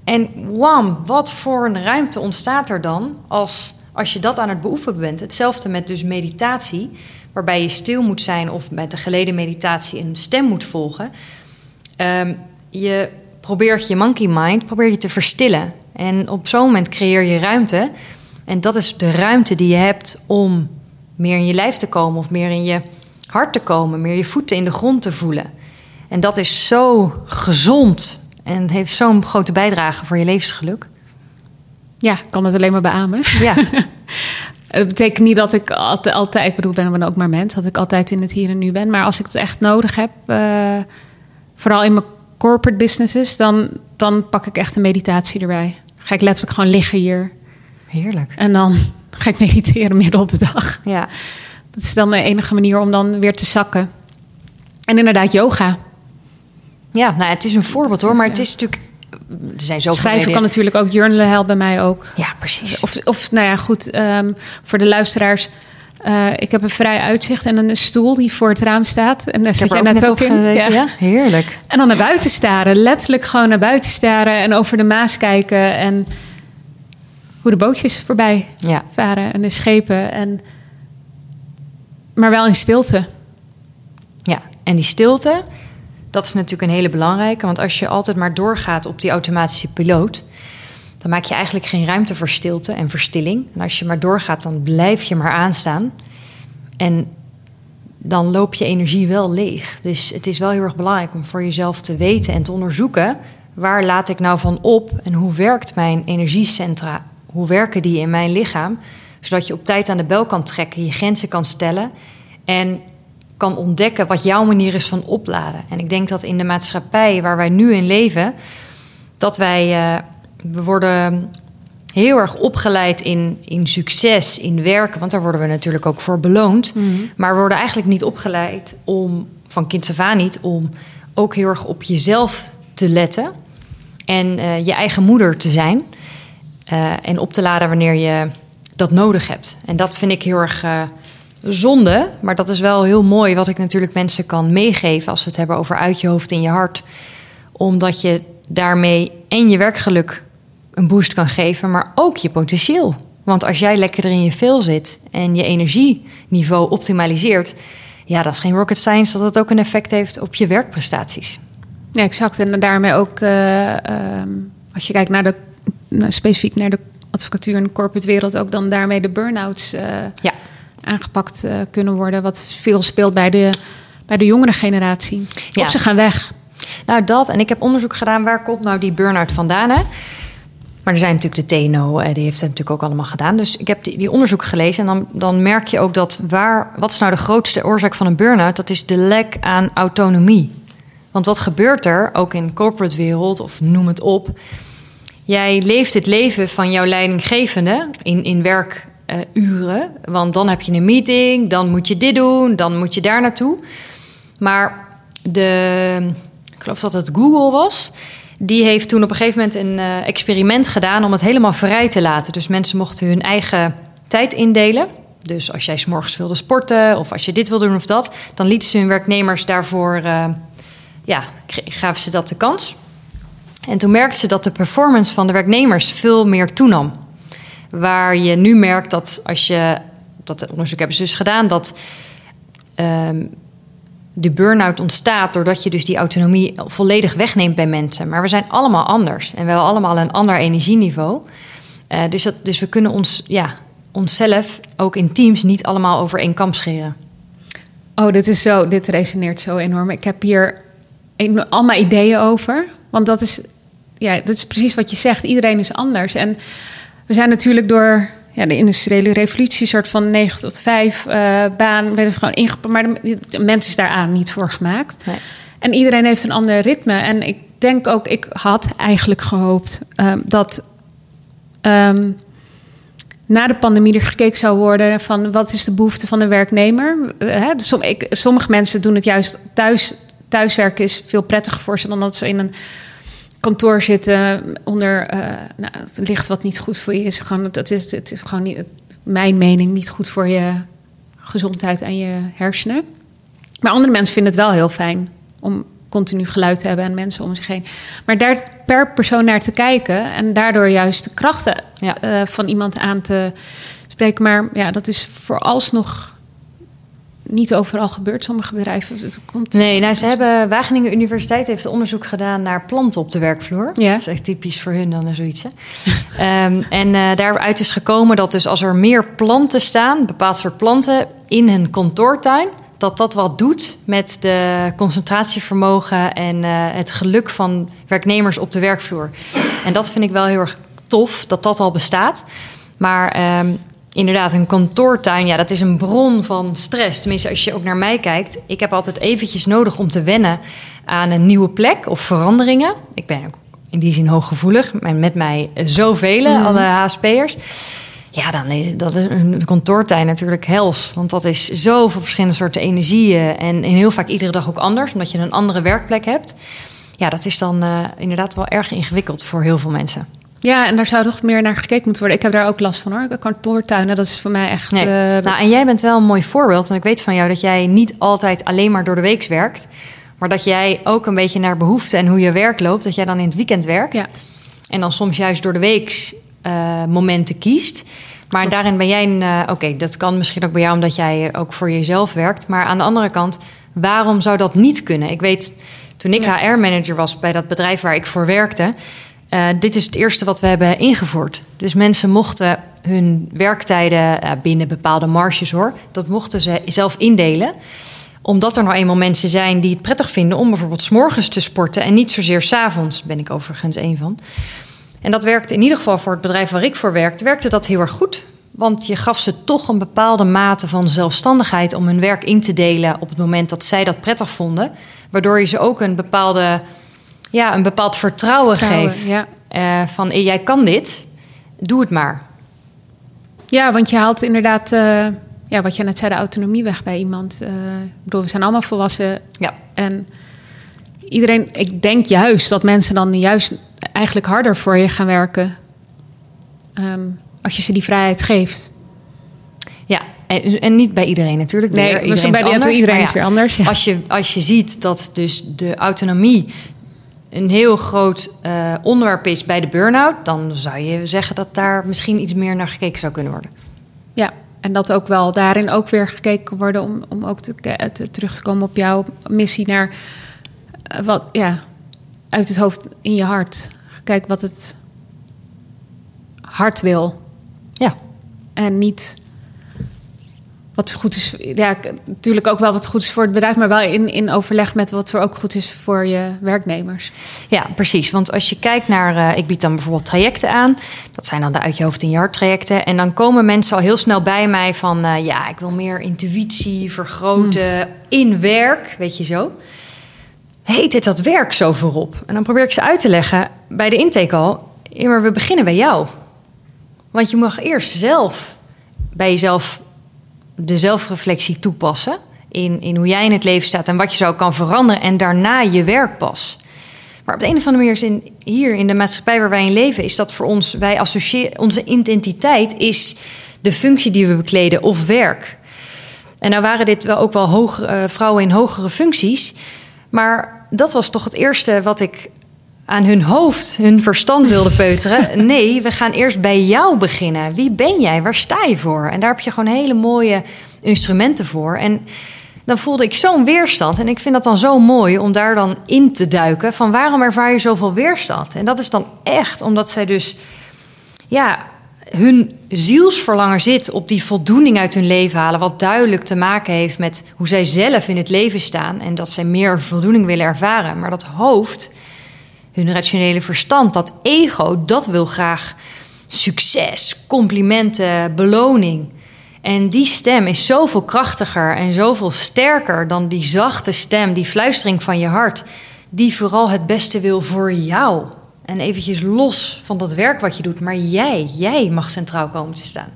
En wam, wat voor een ruimte ontstaat er dan als, als je dat aan het beoefenen bent? Hetzelfde met dus meditatie, waarbij je stil moet zijn of met de geleden meditatie een stem moet volgen. Um, je probeert je monkey mind probeer je te verstillen. En op zo'n moment creëer je ruimte. En dat is de ruimte die je hebt om meer in je lijf te komen of meer in je hart te komen, meer je voeten in de grond te voelen. En dat is zo gezond en heeft zo'n grote bijdrage voor je levensgeluk. Ja, ik kan het alleen maar beamen. Ja. <laughs> Het betekent niet dat ik altijd, altijd, ik bedoel, ik ben ook maar mens, dat ik altijd in het hier en nu ben. Maar als ik het echt nodig heb, uh, vooral in mijn corporate businesses, dan, dan pak ik echt een meditatie erbij. Ga ik letterlijk gewoon liggen hier. Heerlijk. En dan ga ik mediteren midden op de dag. Ja. Dat is dan de enige manier om dan weer te zakken. En inderdaad, yoga. Ja, nou, het is een voorbeeld hoor, maar het is natuurlijk. Er zijn zoveel Schrijven kan natuurlijk ook, journalen helpt bij mij ook. Ja, precies. Of, of nou ja, goed, um, voor de luisteraars. Uh, ik heb een vrij uitzicht en een stoel die voor het raam staat. En daar zit jij net, ook in. Ja. ja. heerlijk. En dan naar buiten staren. Letterlijk gewoon naar buiten staren en over de Maas kijken. En hoe de bootjes voorbij ja. varen en de schepen. En, maar wel in stilte. Ja, en die stilte, dat is natuurlijk een hele belangrijke. Want als je altijd maar doorgaat op die automatische piloot, dan maak je eigenlijk geen ruimte voor stilte en verstilling. En als je maar doorgaat, dan blijf je maar aanstaan. En dan loop je energie wel leeg. Dus het is wel heel erg belangrijk om voor jezelf te weten en te onderzoeken. Waar laat ik nou van op en hoe werkt mijn energiecentra? Hoe werken die in mijn lichaam? Zodat je op tijd aan de bel kan trekken, je grenzen kan stellen en kan ontdekken wat jouw manier is van opladen. En ik denk dat in de maatschappij waar wij nu in leven, dat wij, uh, we worden heel erg opgeleid in, in succes, in werken, want daar worden we natuurlijk ook voor beloond. Mhm. Maar we worden eigenlijk niet opgeleid om, van kind af aan niet, om ook heel erg op jezelf te letten en uh, je eigen moeder te zijn. Uh, en op te laden wanneer je dat nodig hebt. En dat vind ik heel erg zonde, maar dat is wel heel mooi wat ik natuurlijk mensen kan meegeven als we het hebben over uit je hoofd in je hart. Omdat je daarmee en je werkgeluk een boost kan geven, maar ook je potentieel. Want als jij lekker in je vel zit en je energieniveau optimaliseert, ja, dat is geen rocket science dat het ook een effect heeft op je werkprestaties. Ja, exact. En daarmee ook, uh, uh, als je kijkt naar de, nou, specifiek naar de advocatuur en corporate wereld, ook dan daarmee de burn-outs. Uh, ja aangepakt uh, kunnen worden. Wat veel speelt bij de, bij de jongere generatie. Ja. Of ze gaan weg. Nou, dat. En ik heb onderzoek gedaan waar komt nou die burn-out vandaan. Hè? Maar er zijn natuurlijk de TNO, eh, die heeft het natuurlijk ook allemaal gedaan. Dus ik heb die, die onderzoek gelezen. En dan, dan merk je ook dat waar. Wat is nou de grootste oorzaak van een burn-out? Dat is de lek aan autonomie. Want wat gebeurt er, ook in de corporate wereld of noem het op. Jij leeft het leven van jouw leidinggevende in, in werk uh, uren. Want dan heb je een meeting, dan moet je dit doen, dan moet je daar naartoe. Maar de, ik geloof dat het Google was, die heeft toen op een gegeven moment een uh, experiment gedaan om het helemaal vrij te laten. Dus mensen mochten hun eigen tijd indelen. Dus als jij s morgens wilde sporten of als je dit wilde doen of dat, dan lieten ze hun werknemers daarvoor, uh, ja, gaven ze dat de kans. En toen merkten ze dat de performance van de werknemers veel meer toenam. Waar je nu merkt dat als je, dat onderzoek hebben ze dus gedaan, dat um, de burn-out ontstaat doordat je dus die autonomie volledig wegneemt bij mensen. Maar we zijn allemaal anders en we hebben allemaal een ander energieniveau. Uh, dus, dat, dus we kunnen ons, ja, onszelf ook in teams niet allemaal over één kam scheren. Oh, dit is zo, dit resoneert zo enorm. Ik heb hier allemaal ideeën over. Want dat is, ja, dat is precies wat je zegt. Iedereen is anders. En we zijn natuurlijk door ja, de industriële revolutie, soort van 9 tot 5 uh, baan, werden gewoon ingepakt. Maar de, de, mens is daaraan niet voor gemaakt. Nee. En iedereen heeft een ander ritme. En ik denk ook, ik had eigenlijk gehoopt um, dat um, na de pandemie er gekeken zou worden van wat is de behoefte van de werknemer. Som, ik, sommige mensen doen het juist thuis. Thuiswerken is veel prettiger voor ze dan dat ze in een kantoor zitten onder uh, nou, het licht wat niet goed voor je is. Gewoon, dat is, het is gewoon niet, mijn mening niet goed voor je gezondheid en je hersenen. Maar andere mensen vinden het wel heel fijn om continu geluid te hebben en mensen om zich heen. Maar daar per persoon naar te kijken en daardoor juist de krachten ja. uh, van iemand aan te spreken. Maar ja, dat is vooralsnog niet overal gebeurt, sommige bedrijven. Het komt nee, nou, ze hebben Wageningen Universiteit heeft onderzoek gedaan naar planten op de werkvloer. Ja. Dat is echt typisch voor hun dan zoiets. um, <laughs> en uh, daaruit is gekomen dat dus als er meer planten staan, bepaald soort planten, in een kantoortuin, dat dat wat doet met de concentratievermogen en uh, het geluk van werknemers op de werkvloer. En dat vind ik wel heel erg tof dat dat al bestaat. Maar um, inderdaad, een kantoortuin, ja, dat is een bron van stress. Tenminste, als je ook naar mij kijkt. Ik heb altijd eventjes nodig om te wennen aan een nieuwe plek of veranderingen. Ik ben ook in die zin hooggevoelig. En met mij zoveel, mm. alle HSP'ers. Ja, dan is dat een kantoortuin natuurlijk hels. Want dat is zoveel verschillende soorten energieën. En, en heel vaak iedere dag ook anders, omdat je een andere werkplek hebt. Ja, dat is dan uh, inderdaad wel erg ingewikkeld voor heel veel mensen. Ja, en daar zou toch meer naar gekeken moeten worden. Ik heb daar ook last van hoor. Kantoortuinen, dat is voor mij echt. Nee. Uh, nou, en jij bent wel een mooi voorbeeld. En ik weet van jou dat jij niet altijd alleen maar door de week werkt. Maar dat jij ook een beetje naar behoefte en hoe je werk loopt. Dat jij dan in het weekend werkt. Ja. En dan soms juist door de week uh, momenten kiest. Maar Klopt. daarin ben jij een. Uh, Oké, okay, dat kan misschien ook bij jou omdat jij ook voor jezelf werkt. Maar aan de andere kant, waarom zou dat niet kunnen? Ik weet, toen ik ja. HR-manager was bij dat bedrijf waar ik voor werkte. Uh, dit is het eerste wat we hebben ingevoerd. Dus mensen mochten hun werktijden uh, binnen bepaalde marges hoor, dat mochten ze zelf indelen omdat er nou eenmaal mensen zijn die het prettig vinden om bijvoorbeeld s'morgens te sporten en niet zozeer s'avonds, ben ik overigens een van. En dat werkte in ieder geval voor het bedrijf waar ik voor werkte, werkte dat heel erg goed. Want je gaf ze toch een bepaalde mate van zelfstandigheid om hun werk in te delen op het moment dat zij dat prettig vonden. Waardoor je ze ook een bepaalde ja, een bepaald vertrouwen, vertrouwen geeft. Ja. Uh, van jij kan dit, doe het maar. Ja, want je haalt inderdaad, uh, ja, wat je net zei, de autonomie weg bij iemand. Uh, ik bedoel, we zijn allemaal volwassen. Ja. En iedereen, ik denk juist dat mensen dan juist eigenlijk harder voor je gaan werken. Um, als je ze die vrijheid geeft. Ja, en, en, niet bij iedereen natuurlijk. Nee, iedereen dus bij anders, iedereen is weer anders. Ja. Als, je, als je ziet dat dus de autonomie een heel groot uh, onderwerp is bij de burn-out, dan zou je zeggen dat daar misschien iets meer naar gekeken zou kunnen worden. Ja, en dat ook wel daarin ook weer gekeken worden om, om ook te, te, terug te komen op jouw missie naar uh, wat, ja, uit het hoofd in je hart. Kijk wat het hart wil. Ja. En niet wat goed is. Ja, natuurlijk ook wel wat goed is voor het bedrijf, maar wel in, in overleg met wat er ook goed is voor je werknemers. Ja, precies. Want als je kijkt naar, uh, ik bied dan bijvoorbeeld trajecten aan. Dat zijn dan de uit je hoofd in je hart trajecten. En dan komen mensen al heel snel bij mij van, uh, ja, ik wil meer intuïtie vergroten hmm. in werk, weet je zo. Heet dit dat werk zo voorop? En dan probeer ik ze uit te leggen bij de intake al. Ja, maar we beginnen bij jou. Want je mag eerst zelf bij jezelf de zelfreflectie toepassen. In, in hoe jij in het leven staat en wat je zo kan veranderen. En daarna je werk pas. Maar op de een of andere manier is in, hier in de maatschappij waar wij in leven, is dat voor ons, wij associëren, onze identiteit is de functie die we bekleden of werk. En nou waren dit wel ook wel hoog, uh, vrouwen in hogere functies. Maar dat was toch het eerste wat ik aan hun hoofd, hun verstand wilde peuteren. <laughs> Nee, we gaan eerst bij jou beginnen. Wie ben jij? Waar sta je voor? En daar heb je gewoon hele mooie instrumenten voor. En dan voelde ik zo'n weerstand. En ik vind dat dan zo mooi om daar dan in te duiken. Van waarom ervaar je zoveel weerstand? En dat is dan echt omdat zij dus... Ja, hun zielsverlangen zit op die voldoening uit hun leven halen. Wat duidelijk te maken heeft met hoe zij zelf in het leven staan. En dat zij meer voldoening willen ervaren. Maar dat hoofd hun rationele verstand, dat ego, dat wil graag succes, complimenten, beloning. En die stem is zoveel krachtiger en zoveel sterker dan die zachte stem, die fluistering van je hart, die vooral het beste wil voor jou. En eventjes los van dat werk wat je doet, maar jij, jij mag centraal komen te staan.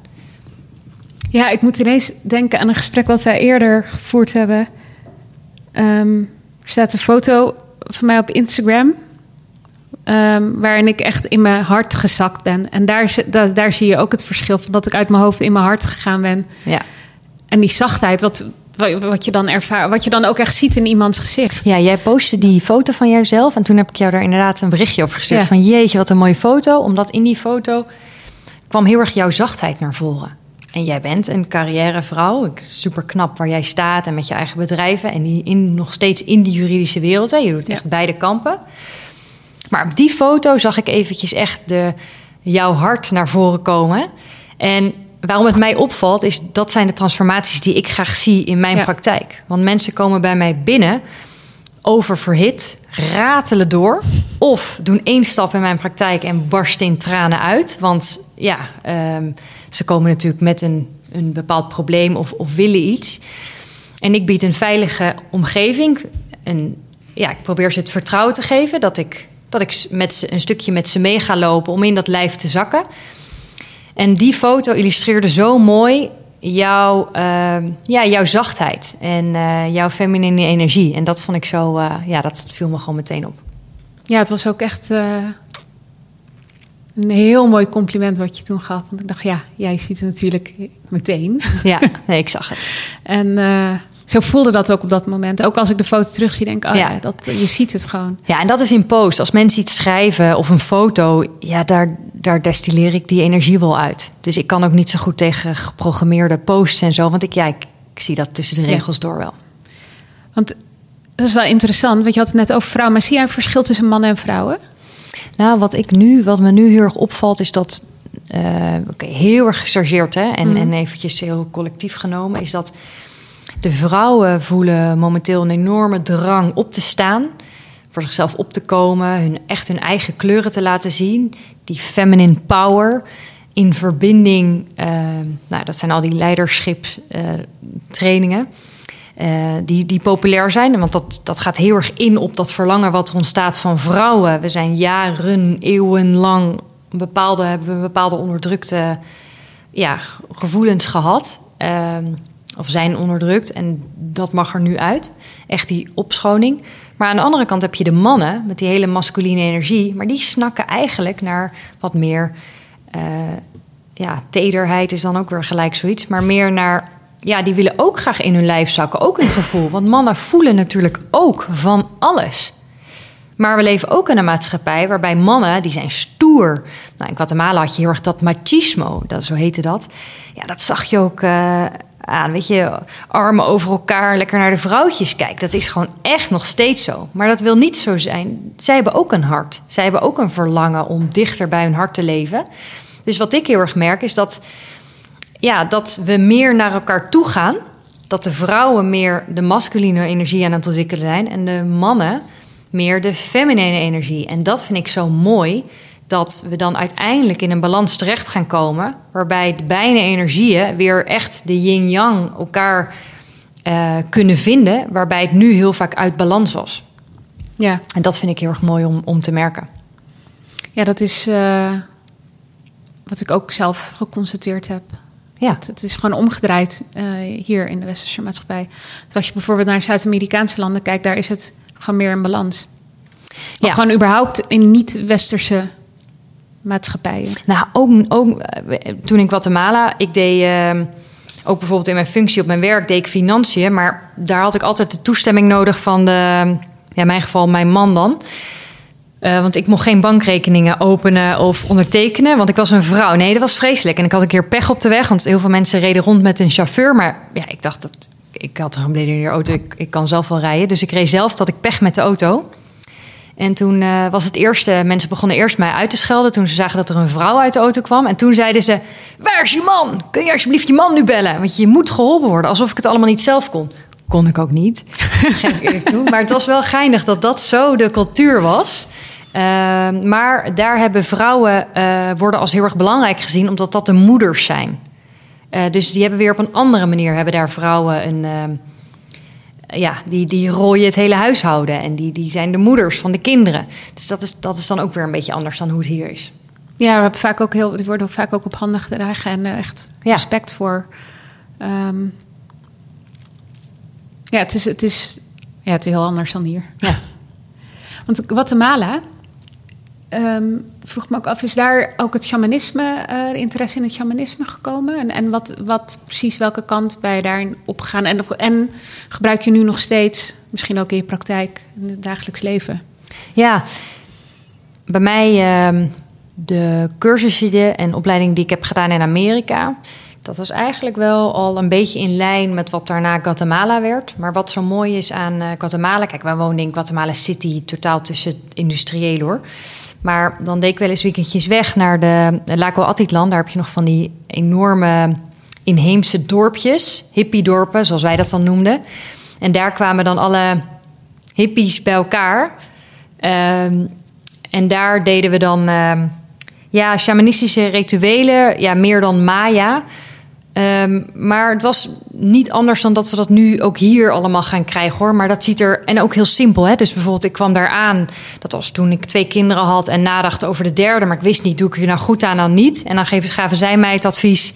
Ja, ik moet ineens denken aan een gesprek wat wij eerder gevoerd hebben. Ehm, er staat een foto van mij op Instagram. Ehm, waarin ik echt in mijn hart gezakt ben. En daar, is- daar, daar zie je ook het verschil van dat ik uit mijn hoofd in mijn hart gegaan ben. Ja. En die zachtheid, wat, wat je dan ervaart, wat je dan ook echt ziet in iemands gezicht. Ja, jij postte die foto van jouzelf en toen heb ik jou daar inderdaad een berichtje over gestuurd Ja. van jeetje, wat een mooie foto, omdat in die foto kwam heel erg jouw zachtheid naar voren. En jij bent een carrièrevrouw, super knap waar jij staat en met je eigen bedrijven en die in, nog steeds in die juridische wereld. Hè. Je doet echt beide kampen. Maar op die foto zag ik eventjes echt de, jouw hart naar voren komen. En waarom het mij opvalt, is dat zijn de transformaties die ik graag zie in mijn Ja. praktijk. Want mensen komen bij mij binnen oververhit, ratelen door. Of doen één stap in mijn praktijk en barsten in tranen uit. Want ja, ehm, ze komen natuurlijk met een, een bepaald probleem of, of willen iets. En ik bied een veilige omgeving. Een, ja, ik probeer ze het vertrouwen te geven dat ik, dat ik met ze, een stukje met ze mee ga lopen om in dat lijf te zakken. En die foto illustreerde zo mooi jouw, ehm, ja, jouw zachtheid en eh, jouw feminine energie. En dat vond ik zo, eh, ja, dat viel me gewoon meteen op. Ja, het was ook echt eh, een heel mooi compliment wat je toen gaf. Want ik dacht, ja, jij ziet het natuurlijk meteen. Ja, <laughs> nee, ik zag het. En zo voelde dat ook op dat moment. Ook als ik de foto terugzie, denk ik, oh ja, Ja. dat, je ziet het gewoon. Ja, en dat is in post. Als mensen iets schrijven of een foto, ja, daar, daar destilleer ik die energie wel uit. Dus ik kan ook niet zo goed tegen geprogrammeerde posts en zo. Want ik, ja, ik, ik zie dat tussen de Ja. regels door wel. Want dat is wel interessant, want je had het net over vrouwen. Maar zie jij een verschil tussen mannen en vrouwen? Nou, wat ik nu, wat me nu heel erg opvalt, is dat oké, heel erg gechargeerd, hè, en, en eventjes heel collectief genomen, is dat de vrouwen voelen momenteel een enorme drang op te staan, voor zichzelf op te komen, hun, echt hun eigen kleuren te laten zien, die feminine power in verbinding, eh, nou, dat zijn al die leiderschipstrainingen. eh, die, die populair zijn. Want dat, dat gaat heel erg in op dat verlangen wat er ontstaat van vrouwen. We zijn jaren, eeuwenlang bepaalde, hebben we bepaalde onderdrukte ja, gevoelens gehad. ehm, of zijn onderdrukt. En dat mag er nu uit. Echt die opschoning. Maar aan de andere kant heb je de mannen met die hele masculine energie. Maar die snakken eigenlijk naar wat meer eh, ja, tederheid is dan ook weer gelijk zoiets. Maar meer naar, ja, die willen ook graag in hun lijf zakken. Ook een gevoel. Want mannen voelen natuurlijk ook van alles. Maar we leven ook in een maatschappij waarbij mannen, die zijn stoer. Nou, in Guatemala had je heel erg dat machismo, dat, zo heette dat. Ja, dat zag je ook eh, aan, weet je, armen over elkaar, lekker naar de vrouwtjes kijken. Dat is gewoon echt nog steeds zo. Maar dat wil niet zo zijn. Zij hebben ook een hart. Zij hebben ook een verlangen om dichter bij hun hart te leven. Dus wat ik heel erg merk is dat, ja, dat we meer naar elkaar toe gaan. Dat de vrouwen meer de masculine energie aan het ontwikkelen zijn en de mannen meer de feminine energie. En dat vind ik zo mooi. Dat we dan uiteindelijk in een balans terecht gaan komen. Waarbij de beide energieën weer echt de yin-yang elkaar eh, kunnen vinden. Waarbij het nu heel vaak uit balans was. Ja, En dat vind ik heel erg mooi om, om te merken. ja dat is eh, wat ik ook zelf geconstateerd heb. Ja, Het, het is gewoon omgedraaid eh, hier in de westerse maatschappij. Want Als je bijvoorbeeld naar Zuid-Amerikaanse landen kijkt, daar is het gewoon meer in balans. Maar Ja. gewoon überhaupt in niet-westerse maatschappijen. Nou, ook, ook eh, toen in Guatemala, ik deed eh, ook bijvoorbeeld in mijn functie op mijn werk, deed ik financiën. Maar daar had ik altijd de toestemming nodig van de, ja, in mijn geval mijn man dan. Eh, want ik mocht geen bankrekeningen openen of ondertekenen, want ik was een vrouw. Nee, dat was vreselijk. En ik had een keer pech op de weg, want heel veel mensen reden rond met een chauffeur. Maar ja, ik dacht dat ik had een gebledeerde auto, ik, ik kan zelf wel rijden. Dus ik reed zelf, dat ik pech met de auto. En toen eh, was het eerste, mensen begonnen eerst mij uit te schelden toen ze zagen dat er een vrouw uit de auto kwam. En toen zeiden ze: Waar is je man? Kun je alsjeblieft je man nu bellen? Want je moet geholpen worden, alsof ik het allemaal niet zelf kon. Kon ik ook niet. <laughs> Toe. Maar het was wel geinig dat dat zo de cultuur was. Ehm, maar daar hebben vrouwen eh, worden als heel erg belangrijk gezien, omdat dat de moeders zijn. Eh, dus die hebben weer op een andere manier hebben daar vrouwen een. Ja, die, die rooien het hele huishouden en die, die zijn de moeders van de kinderen. Dus dat is, dat is dan ook weer een beetje anders dan hoe het hier is. Ja, we hebben vaak ook heel, die worden ook vaak ook op handen gedragen en eh, echt Ja. respect voor. Ehm, ja, het is, het, is, ja, het is heel anders dan hier. Ja. <laughs> Want Guatemala, ehm, vroeg me ook af, is daar ook het shamanisme, eh, interesse in het shamanisme gekomen? En, en wat, wat precies, welke kant ben je daarin opgegaan? En, en gebruik je nu nog steeds, misschien ook in je praktijk, in het dagelijks leven? Ja, bij mij ehm, de cursussen en opleiding die ik heb gedaan in Amerika. Dat was eigenlijk wel al een beetje in lijn met wat daarna Guatemala werd. Maar wat zo mooi is aan eh, Guatemala... Kijk, wij woonden in Guatemala City, totaal tussen industrieel hoor. Maar dan deed ik wel eens weekendjes weg naar de Lago Atitlan. Daar heb je nog van die enorme inheemse dorpjes. Hippiedorpen, zoals wij dat dan noemden. En daar kwamen dan alle hippies bij elkaar... Ehm, en daar deden we dan ehm, ja, shamanistische rituelen, ja, meer dan Maya. Ehm, maar het was niet anders dan dat we dat nu ook hier allemaal gaan krijgen hoor. Maar dat ziet er. En ook heel simpel. Hè? Dus bijvoorbeeld, ik kwam daar aan. Dat was toen ik twee kinderen had en nadacht over de derde. Maar ik wist niet, doe ik er nou goed aan dan niet. En dan gaven zij mij het advies.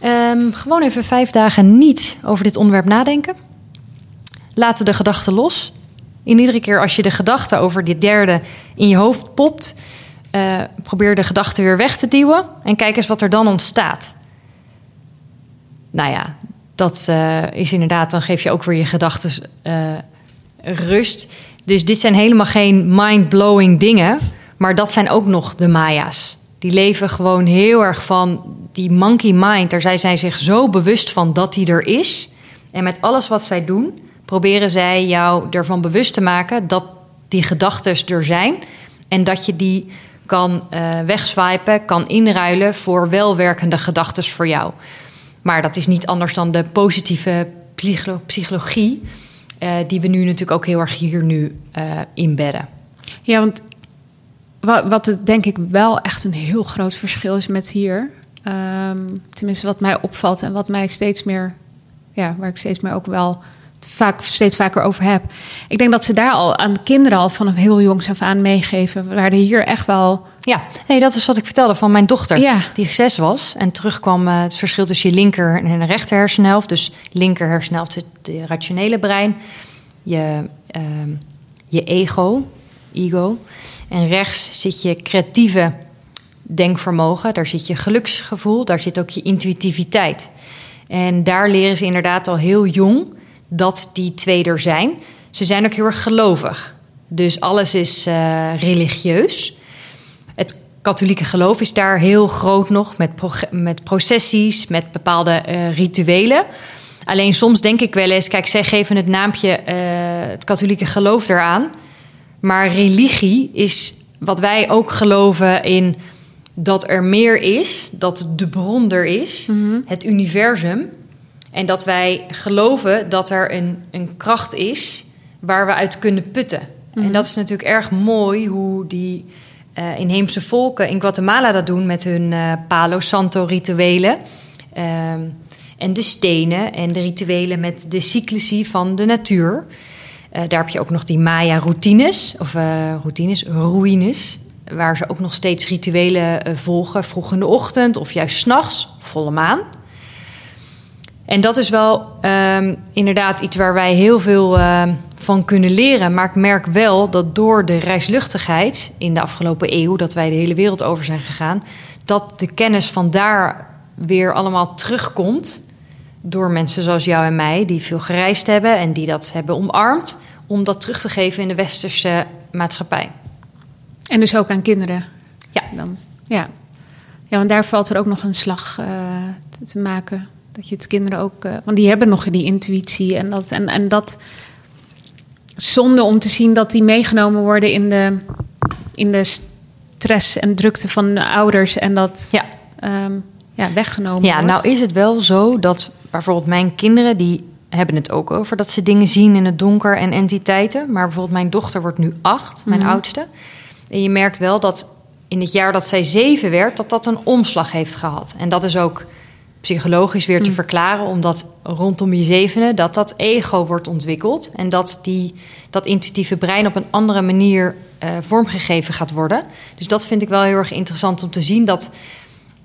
ehm, gewoon even vijf dagen niet over dit onderwerp nadenken. Laten de gedachten los. In iedere keer als je de gedachte over dit derde in je hoofd popt, eh, probeer de gedachte weer weg te duwen en kijk eens wat er dan ontstaat. Nou ja, dat eh, is inderdaad, dan geef je ook weer je gedachten eh, rust. Dus dit zijn helemaal geen mind-blowing dingen, maar dat zijn ook nog de Maya's. Die leven gewoon heel erg van die monkey mind. Daar zijn zij zich zo bewust van dat die er is. En met alles wat zij doen, proberen zij jou ervan bewust te maken dat die gedachten er zijn. En dat je die kan eh wegswipen, kan inruilen voor welwerkende gedachten voor jou. Maar dat is niet anders dan de positieve psycholo- psychologie, eh, die we nu natuurlijk ook heel erg hier nu eh, inbedden. Ja, want wat, wat het denk ik wel echt een heel groot verschil is met hier. ehm, tenminste, wat mij opvalt en wat mij steeds meer, ja, waar ik steeds meer ook wel vaak, steeds vaker over heb. Ik denk dat ze daar al aan kinderen al vanaf heel jongs af aan meegeven. Waar de hier echt wel. Ja, nee, dat is wat ik vertelde van mijn dochter. Ja. Die zes was en terugkwam eh, het verschil tussen je linker en je rechter hersenhelft. Dus linker hersenhelft het de rationele brein, je, ehm, je ego, ego. En rechts zit je creatieve denkvermogen, daar zit je geluksgevoel, daar zit ook je intuïtiviteit. En daar leren ze inderdaad al heel jong dat die twee er zijn. Ze zijn ook heel erg gelovig. Dus alles is eh, religieus. Het katholieke geloof is daar heel groot nog met, met processies, met bepaalde eh, rituelen. Alleen soms denk ik wel eens, kijk, zij geven het naampje eh, het katholieke geloof eraan. Maar religie is wat wij ook geloven in dat er meer is, dat de bron er is, het universum. En dat wij geloven dat er een, een kracht is waar we uit kunnen putten. En dat is natuurlijk erg mooi hoe die eh, inheemse volken in Guatemala dat doen met hun eh, Palo Santo rituelen. Ehm, en de stenen en de rituelen met de cyclusie van de natuur. Eh, daar heb je ook nog die Maya-routines, of routines, ruïnes, waar ze ook nog steeds rituelen volgen, vroeg in de ochtend of juist s'nachts, volle maan. En dat is wel ehm, inderdaad iets waar wij heel veel ehm, van kunnen leren. Maar ik merk wel dat door de reisluchtigheid in de afgelopen eeuw, dat wij de hele wereld over zijn gegaan, dat de kennis van daar weer allemaal terugkomt. Door mensen zoals jou en mij, die veel gereisd hebben en die dat hebben omarmd, om dat terug te geven in de westerse maatschappij. En dus ook aan kinderen. Ja. Dan, ja. ja, want daar valt er ook nog een slag eh, te, te maken. Dat je het kinderen ook. eh, want die hebben nog die intuïtie. En dat, en, en dat. Zonde om te zien dat die meegenomen worden in de, in de stress en drukte van de ouders. En dat Ja. ehm, ja, weggenomen Ja, wordt. nou is het wel zo dat bijvoorbeeld mijn kinderen, die hebben het ook over dat ze dingen zien in het donker en entiteiten. Maar bijvoorbeeld mijn dochter wordt nu acht, mijn Mhm. oudste. En je merkt wel dat in het jaar dat zij zeven werd, dat dat een omslag heeft gehad. En dat is ook psychologisch weer te Mm. verklaren, omdat rondom je zevende dat dat ego wordt ontwikkeld en dat die, dat intuïtieve brein op een andere manier eh, vormgegeven gaat worden. Dus dat vind ik wel heel erg interessant om te zien dat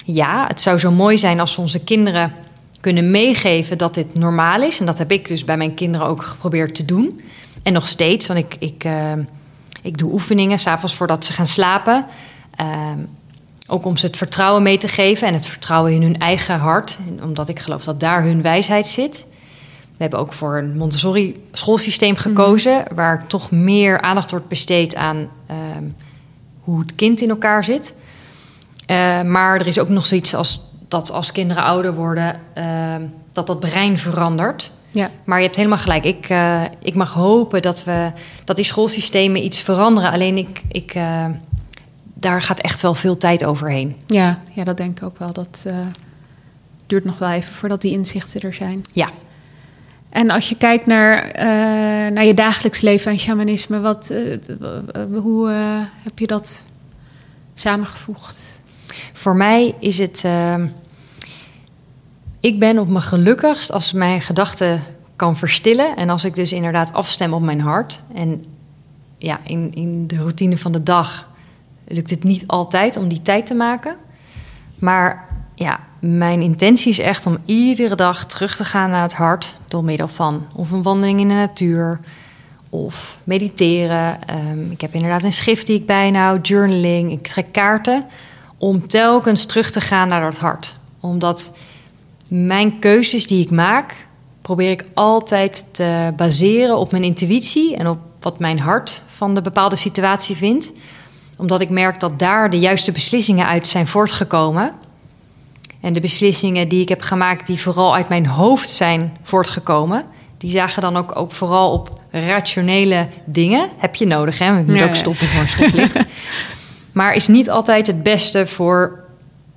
ja, het zou zo mooi zijn als we onze kinderen kunnen meegeven dat dit normaal is. En dat heb ik dus bij mijn kinderen ook geprobeerd te doen. En nog steeds, want ik, ik, eh, ik doe oefeningen s'avonds voordat ze gaan slapen. Ehm, ook om ze het vertrouwen mee te geven en het vertrouwen in hun eigen hart. Omdat ik geloof dat daar hun wijsheid zit. We hebben ook voor een Montessori schoolsysteem gekozen, waar toch meer aandacht wordt besteed aan ehm, hoe het kind in elkaar zit. Eh, maar er is ook nog zoiets als dat als kinderen ouder worden, ehm, dat dat brein verandert. Ja. Maar je hebt helemaal gelijk. Ik, eh, ik mag hopen dat, we, dat die schoolsystemen iets veranderen. Alleen ik, ik, eh, daar gaat echt wel veel tijd overheen. Ja, ja, dat denk ik ook wel. Dat eh, duurt nog wel even voordat die inzichten er zijn. Ja. En als je kijkt naar, eh, naar je dagelijks leven en shamanisme, wat, eh, hoe heb je dat samengevoegd? Voor mij is het. ehm, ik ben op mijn gelukkigst als mijn gedachten kan verstillen. En als ik dus inderdaad afstem op mijn hart. En ja, in, in de routine van de dag lukt het niet altijd om die tijd te maken. Maar ja, mijn intentie is echt om iedere dag terug te gaan naar het hart. Door middel van of een wandeling in de natuur. Of mediteren. Ehm, ik heb inderdaad een schrift die ik bijhoud, journaling. Ik trek kaarten om telkens terug te gaan naar dat hart. Omdat mijn keuzes die ik maak, probeer ik altijd te baseren op mijn intuïtie en op wat mijn hart van de bepaalde situatie vindt. Omdat ik merk dat daar de juiste beslissingen uit zijn voortgekomen. En de beslissingen die ik heb gemaakt, die vooral uit mijn hoofd zijn voortgekomen, die zagen dan ook, ook vooral op rationele dingen. Heb je nodig, hè? Ik moet Ja, ook stoppen voor een stoplicht. <laughs> maar is niet altijd het beste voor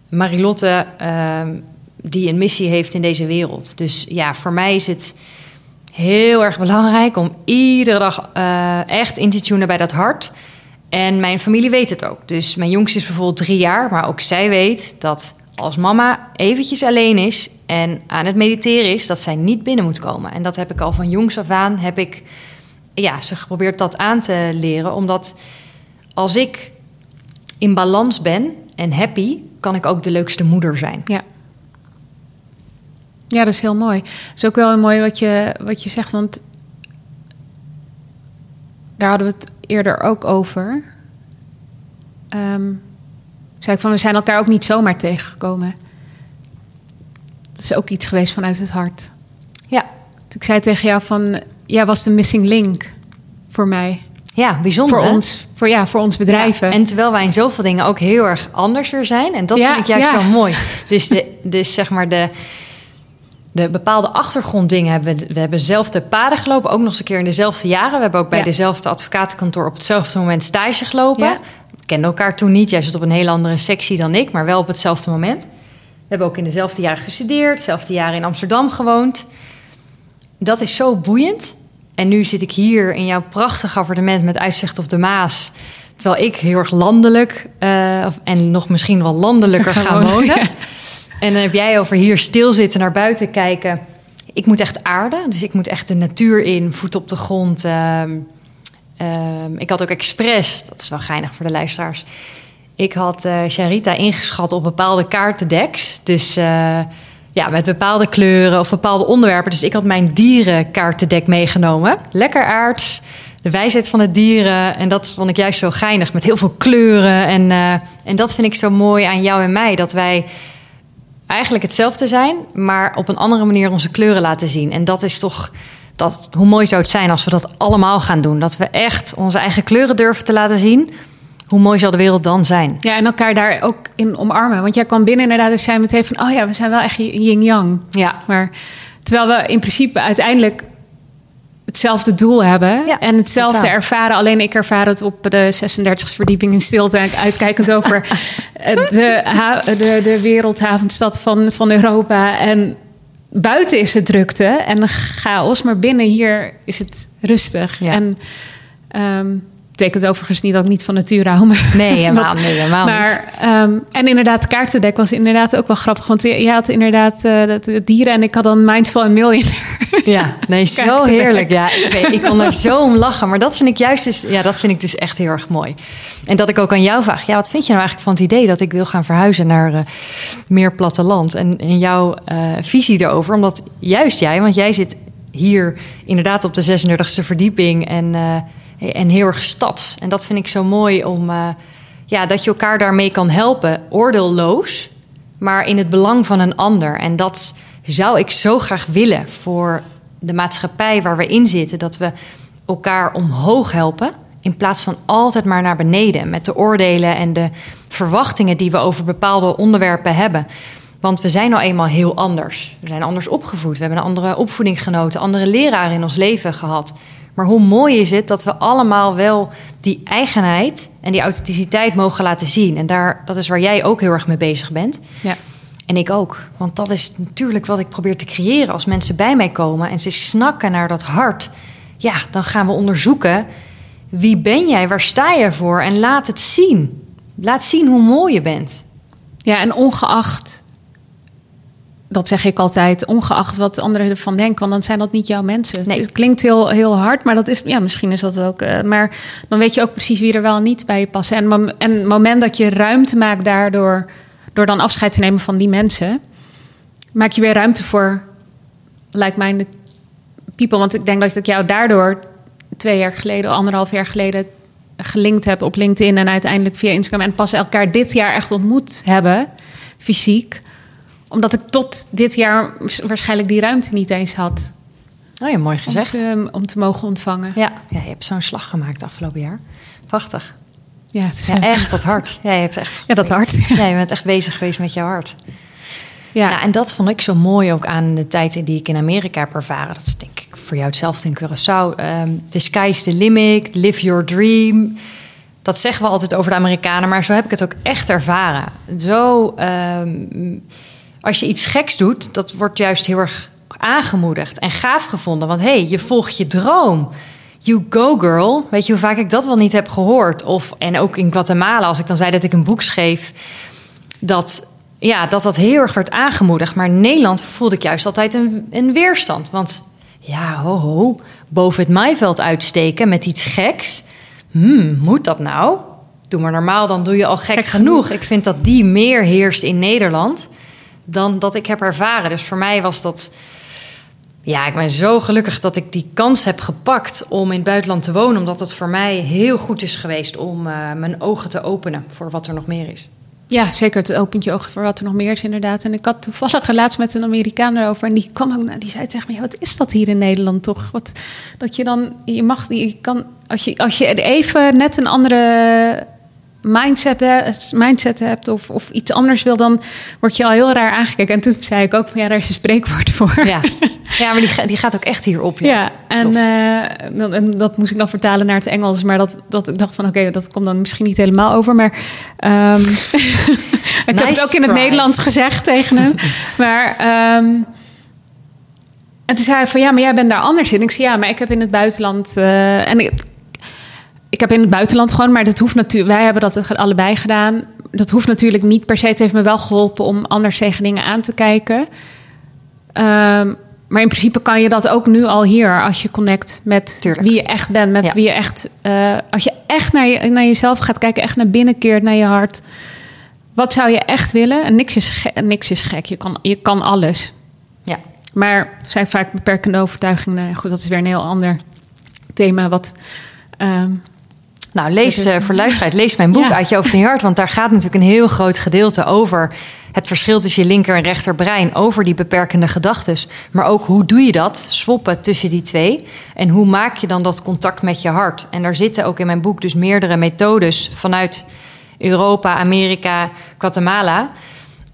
Marilotte, ehm, die een missie heeft in deze wereld. Dus ja, voor mij is het heel erg belangrijk om iedere dag eh, echt in te tunen bij dat hart. En mijn familie weet het ook. Dus mijn jongste is bijvoorbeeld drie jaar, maar ook zij weet dat als mama eventjes alleen is en aan het mediteren is, dat zij niet binnen moet komen. En dat heb ik al van jongs af aan, heb ik ja, ze geprobeerd dat aan te leren. Omdat als ik in balans ben en happy, kan ik ook de leukste moeder zijn. Ja. Ja, dat is heel mooi. Het is ook wel mooi wat je, wat je zegt, want daar hadden we het eerder ook over. Ehm zei ik van, we zijn elkaar ook niet zomaar tegengekomen. Dat is ook iets geweest vanuit het hart. Ja, Ik zei tegen jou van, jij was de missing link voor mij. ja bijzonder. Voor hè? ons, voor, ja, voor ons bedrijven. Ja, en terwijl wij in zoveel dingen ook heel erg anders weer zijn. En dat Ja, vind ik juist ja. zo mooi. <laughs> Dus, de, dus zeg maar de, de bepaalde achtergronddingen hebben we, we hebben dezelfde paden gelopen. Ook nog eens een keer in dezelfde jaren. We hebben ook bij Ja. dezelfde advocatenkantoor op hetzelfde moment stage gelopen. Ja. We kenden elkaar toen niet. Jij zat op een hele andere sectie dan ik, maar wel op hetzelfde moment. We hebben ook in dezelfde jaren gestudeerd, dezelfde jaren in Amsterdam gewoond. Dat is zo boeiend. En nu zit ik hier in jouw prachtig appartement met uitzicht op de Maas. Terwijl ik heel erg landelijk eh, en nog misschien wel landelijker <laughs> ga wonen, wonen. ja. En dan heb jij over hier stilzitten, naar buiten kijken. Ik moet echt aarden, dus ik moet echt de natuur in, voet op de grond. ehm, ehm, ik had ook expres, dat is wel geinig voor de luisteraars. Ik had eh Charita ingeschat op bepaalde kaartendeks. Dus eh, ja, met bepaalde kleuren of bepaalde onderwerpen. Dus ik had mijn dierenkaartendek meegenomen. Lekker aards, de wijsheid van de dieren. En dat vond ik juist zo geinig, met heel veel kleuren. En, eh, en dat vind ik zo mooi aan jou en mij, dat wij eigenlijk hetzelfde zijn, maar op een andere manier onze kleuren laten zien. En dat is toch, dat, hoe mooi zou het zijn als we dat allemaal gaan doen? Dat we echt onze eigen kleuren durven te laten zien. Hoe mooi zal de wereld dan zijn? Ja, en elkaar daar ook in omarmen. Want jij kwam binnen inderdaad en zei meteen van... oh ja, we zijn wel echt yin-yang. Ja, Maar terwijl we in principe uiteindelijk hetzelfde doel hebben... Ja, en hetzelfde totaal. ervaren. Alleen ik ervaar het op de 36e verdieping in stilte... en uitkijkend over <laughs> eh, de, de, de wereldhavenstad van, van Europa. En buiten is het drukte en chaos, maar binnen hier is het rustig. Ja. En ehm, betekent overigens niet dat ik niet van nature hou. Maar Nee, helemaal, <laughs> nee, helemaal maar, ehm, en inderdaad, kaartendek was inderdaad ook wel grappig. Want jij had inderdaad dat, dat dieren en ik had dan Mindful en Millionaire. <laughs> Ja, nee, zo heerlijk. Ja, ik, weet, ik kon er zo om lachen. Maar dat vind ik juist dus, ja, dat vind ik dus echt heel erg mooi. En dat ik ook aan jou vraag, ja, wat vind je nou eigenlijk van het idee dat ik wil gaan verhuizen naar eh, meer platteland? En, en jouw eh, visie erover, omdat juist jij, want jij zit hier inderdaad op de 36e verdieping en, eh, en heel erg stads. En dat vind ik zo mooi om, ja, dat je elkaar daarmee kan helpen, oordeelloos, maar in het belang van een ander. En dat zou ik zo graag willen voor de maatschappij waar we in zitten. Dat we elkaar omhoog helpen. In plaats van altijd maar naar beneden. Met de oordelen en de verwachtingen die we over bepaalde onderwerpen hebben. Want we zijn nou eenmaal heel anders. We zijn anders opgevoed. We hebben een andere opvoeding genoten. Andere leraren in ons leven gehad. Maar hoe mooi is het dat we allemaal wel die eigenheid en die authenticiteit mogen laten zien. En daar, dat is waar jij ook heel erg mee bezig bent. Ja. En ik ook. Want dat is natuurlijk wat ik probeer te creëren. Als mensen bij mij komen en ze snakken naar dat hart. Ja, dan gaan we onderzoeken. Wie ben jij? Waar sta je voor? En laat het zien. Laat zien hoe mooi je bent. Ja, en ongeacht, dat zeg ik altijd, ongeacht wat anderen ervan denken, want dan zijn dat niet jouw mensen. Nee. Het klinkt heel, heel hard, maar dat is, ja, misschien is dat ook. eh, maar dan weet je ook precies wie er wel niet bij je passen. En, en het moment dat je ruimte maakt daardoor, door dan afscheid te nemen van die mensen, maak je weer ruimte voor like-minded people. Want ik denk dat ik jou daardoor twee jaar geleden, anderhalf jaar geleden, gelinkt heb op LinkedIn en uiteindelijk via Instagram en pas elkaar dit jaar echt ontmoet hebben, fysiek. Omdat ik tot dit jaar waarschijnlijk die ruimte niet eens had Oh ja, mooi om gezegd. te, om te mogen ontvangen. Ja, ja je hebt zo'n slag gemaakt afgelopen jaar. Prachtig. Ja, het is, Ja, echt dat hart. <laughs> Ja, je hebt echt... Ja, dat hart. Ja, je bent echt bezig geweest met jouw hart. ja. Ja, en dat vond ik zo mooi ook aan de tijd die ik in Amerika heb ervaren. Dat is denk ik voor jou hetzelfde in Curaçao. Ehm the sky's the limit, live your dream. Dat zeggen we altijd over de Amerikanen, maar zo heb ik het ook echt ervaren. Zo, ehm, als je iets geks doet, dat wordt juist heel erg aangemoedigd en gaaf gevonden. Want hé, hey, je volgt je droom. You go girl. Weet je hoe vaak ik dat wel niet heb gehoord? Of, en ook in Guatemala, als ik dan zei dat ik een boek schreef dat ja, dat dat heel erg werd aangemoedigd. Maar in Nederland voelde ik juist altijd een, een weerstand. Want ja, ho, ho, boven het maaiveld uitsteken met iets geks. Hmm, moet dat nou? Doe maar normaal, dan doe je al gek, Gek genoeg. genoeg. Ik vind dat die meer heerst in Nederland dan dat ik heb ervaren. Dus voor mij was dat... Ja, ik ben zo gelukkig dat ik die kans heb gepakt om in het buitenland te wonen. Omdat het voor mij heel goed is geweest om eh, mijn ogen te openen voor wat er nog meer is. Ja, zeker. Het opent je ogen voor wat er nog meer is, inderdaad. En ik had toevallig laatst met een Amerikaan erover. En die kwam ook naar, die zei tegen me: Wat is dat hier in Nederland toch? Wat, dat je dan, je mag, je kan, als je, als je even net een andere mindset, mindset hebt of, of iets anders wil, dan word je al heel raar aangekeken. En toen zei ik ook: Ja, daar is een spreekwoord voor. Ja, ja maar die, die gaat ook echt hierop. Ja, Ja, en, eh, dan- en dat moest ik dan vertalen naar het Engels. Maar dat, dat ik dacht van, oké, dat komt dan misschien niet helemaal over. Maar ehm, <laughs> ik heb het ook in het try. Nederlands gezegd tegen hem. <laughs> maar ehm, en toen zei hij van, ja, maar jij bent daar anders in. Ik zei, ja, maar ik heb in het buitenland... eh, en ik, ik heb in het buitenland gewoon, maar dat hoeft natuurlijk... Wij hebben dat allebei gedaan. Dat hoeft natuurlijk niet per se. Het heeft me wel geholpen om anders tegen dingen aan te kijken. Ehm, maar in principe kan je dat ook nu al hier als je connect met Tuurlijk. wie je echt bent, met Ja. wie je echt. eh, als je echt naar, je, naar jezelf gaat kijken, echt naar binnen keert, naar je hart. Wat zou je echt willen? En niks is, ge- niks is gek. Je kan, je kan alles. Ja. Maar zijn vaak beperkende overtuigingen. Nou, Goed, dat is weer een heel ander thema. Wat, ehm, Nou, lees eh, voor luisteraars, lees mijn boek Ja. Uit je hoofd in je hart. Want daar gaat natuurlijk een heel groot gedeelte over. Het verschil tussen je linker en rechterbrein. Over die beperkende gedachten. Maar ook hoe doe je dat? Swappen tussen die twee. En hoe maak je dan dat contact met je hart? En daar zitten ook in mijn boek dus meerdere methodes. Vanuit Europa, Amerika, Guatemala.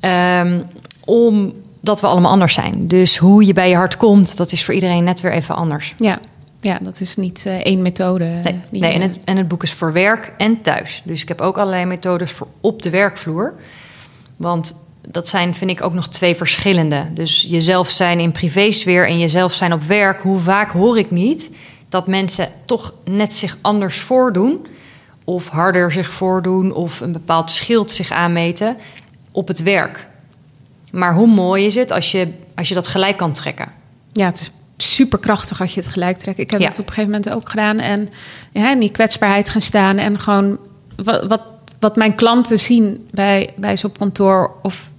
Ehm, omdat we allemaal anders zijn. Dus hoe je bij je hart komt, dat is voor iedereen net weer even anders. ja. Ja, dat is niet eh, één methode. Nee, nee en, het, en het boek is voor werk en thuis. Dus ik heb ook allerlei methodes voor op de werkvloer. Want dat zijn, vind ik, ook nog twee verschillende. Dus jezelf zijn in privésfeer en jezelf zijn op werk. Hoe vaak hoor ik niet dat mensen toch net zich anders voordoen... of harder zich voordoen of een bepaald schild zich aanmeten op het werk. Maar hoe mooi is het als je, als je dat gelijk kan trekken? Ja, het is super krachtig als je het gelijk trekt. Ik heb Ja. het op een gegeven moment ook gedaan. En ja, in die kwetsbaarheid gaan staan. En gewoon wat, wat, wat mijn klanten zien bij, bij ze op kantoor of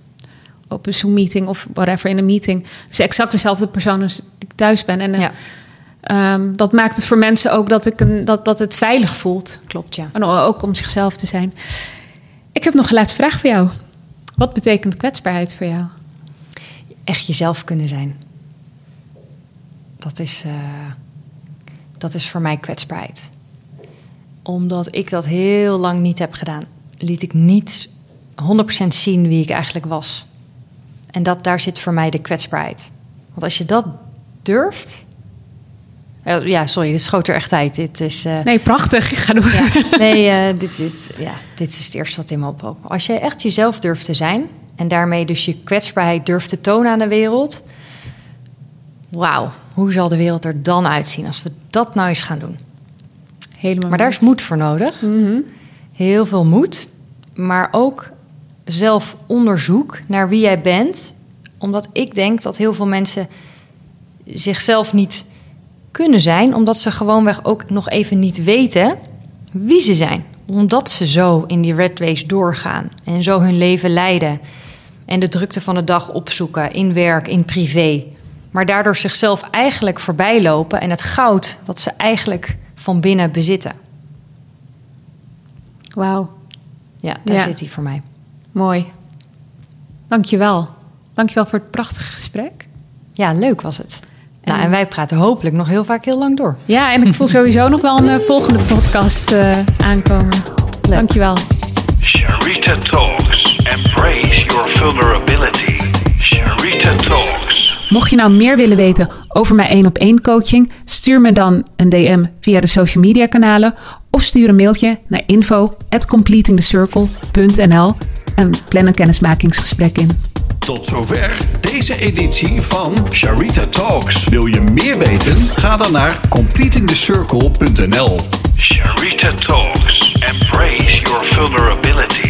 op een Zoom-meeting of whatever in een meeting. is exact dezelfde persoon als ik thuis ben. En eh, Ja, ehm, dat maakt het voor mensen ook dat, ik een, dat, dat het veilig voelt. klopt ja. En ook om zichzelf te zijn. Ik heb nog een laatste vraag voor jou. Wat betekent kwetsbaarheid voor jou? Echt jezelf kunnen zijn. Dat is, eh, dat is voor mij kwetsbaarheid. Omdat ik dat heel lang niet heb gedaan, liet ik niet 100% zien wie ik eigenlijk was. En dat, daar zit voor mij de kwetsbaarheid. Want als je dat durft. Ja, sorry, dit schoot er echt uit. Dit is. eh, Nee, prachtig. Ik ga door. ja, <laughs> nee, eh, dit, dit, ja, dit is het eerste wat in me opkomt. Als je echt jezelf durft te zijn en daarmee dus je kwetsbaarheid durft te tonen aan de wereld. Wauw, hoe zal de wereld er dan uitzien als we dat nou eens gaan doen? Helemaal. Maar daar is moed voor nodig. Heel veel moed, maar ook zelf onderzoek naar wie jij bent. Omdat ik denk dat heel veel mensen zichzelf niet kunnen zijn, omdat ze gewoonweg ook nog even niet weten wie ze zijn. Omdat ze zo in die red race doorgaan en zo hun leven leiden. En de drukte van de dag opzoeken in werk, in privé. Maar daardoor zichzelf eigenlijk voorbij lopen en het goud wat ze eigenlijk van binnen bezitten. Wauw, Ja, daar Ja. zit hij voor mij. mooi. Dankjewel. Dankjewel voor het prachtige gesprek. Ja, leuk was het. Nou, En- en wij praten hopelijk nog heel vaak heel lang door. Ja, en ik voel <laughs> sowieso nog wel een eh, volgende podcast eh, aankomen. Dankjewel. Sharita Talks. Embrace your vulnerability. Sharita Talks. Mocht je nou meer willen weten over mijn één op één coaching, stuur me dan een DM via de social media kanalen of stuur een mailtje naar info@completingthecircle.nl en plan een kennismakingsgesprek in. Tot zover deze editie van Sharita Talks. Wil je meer weten? Ga dan naar completingthecircle.nl. Sharita Talks. Embrace your vulnerability.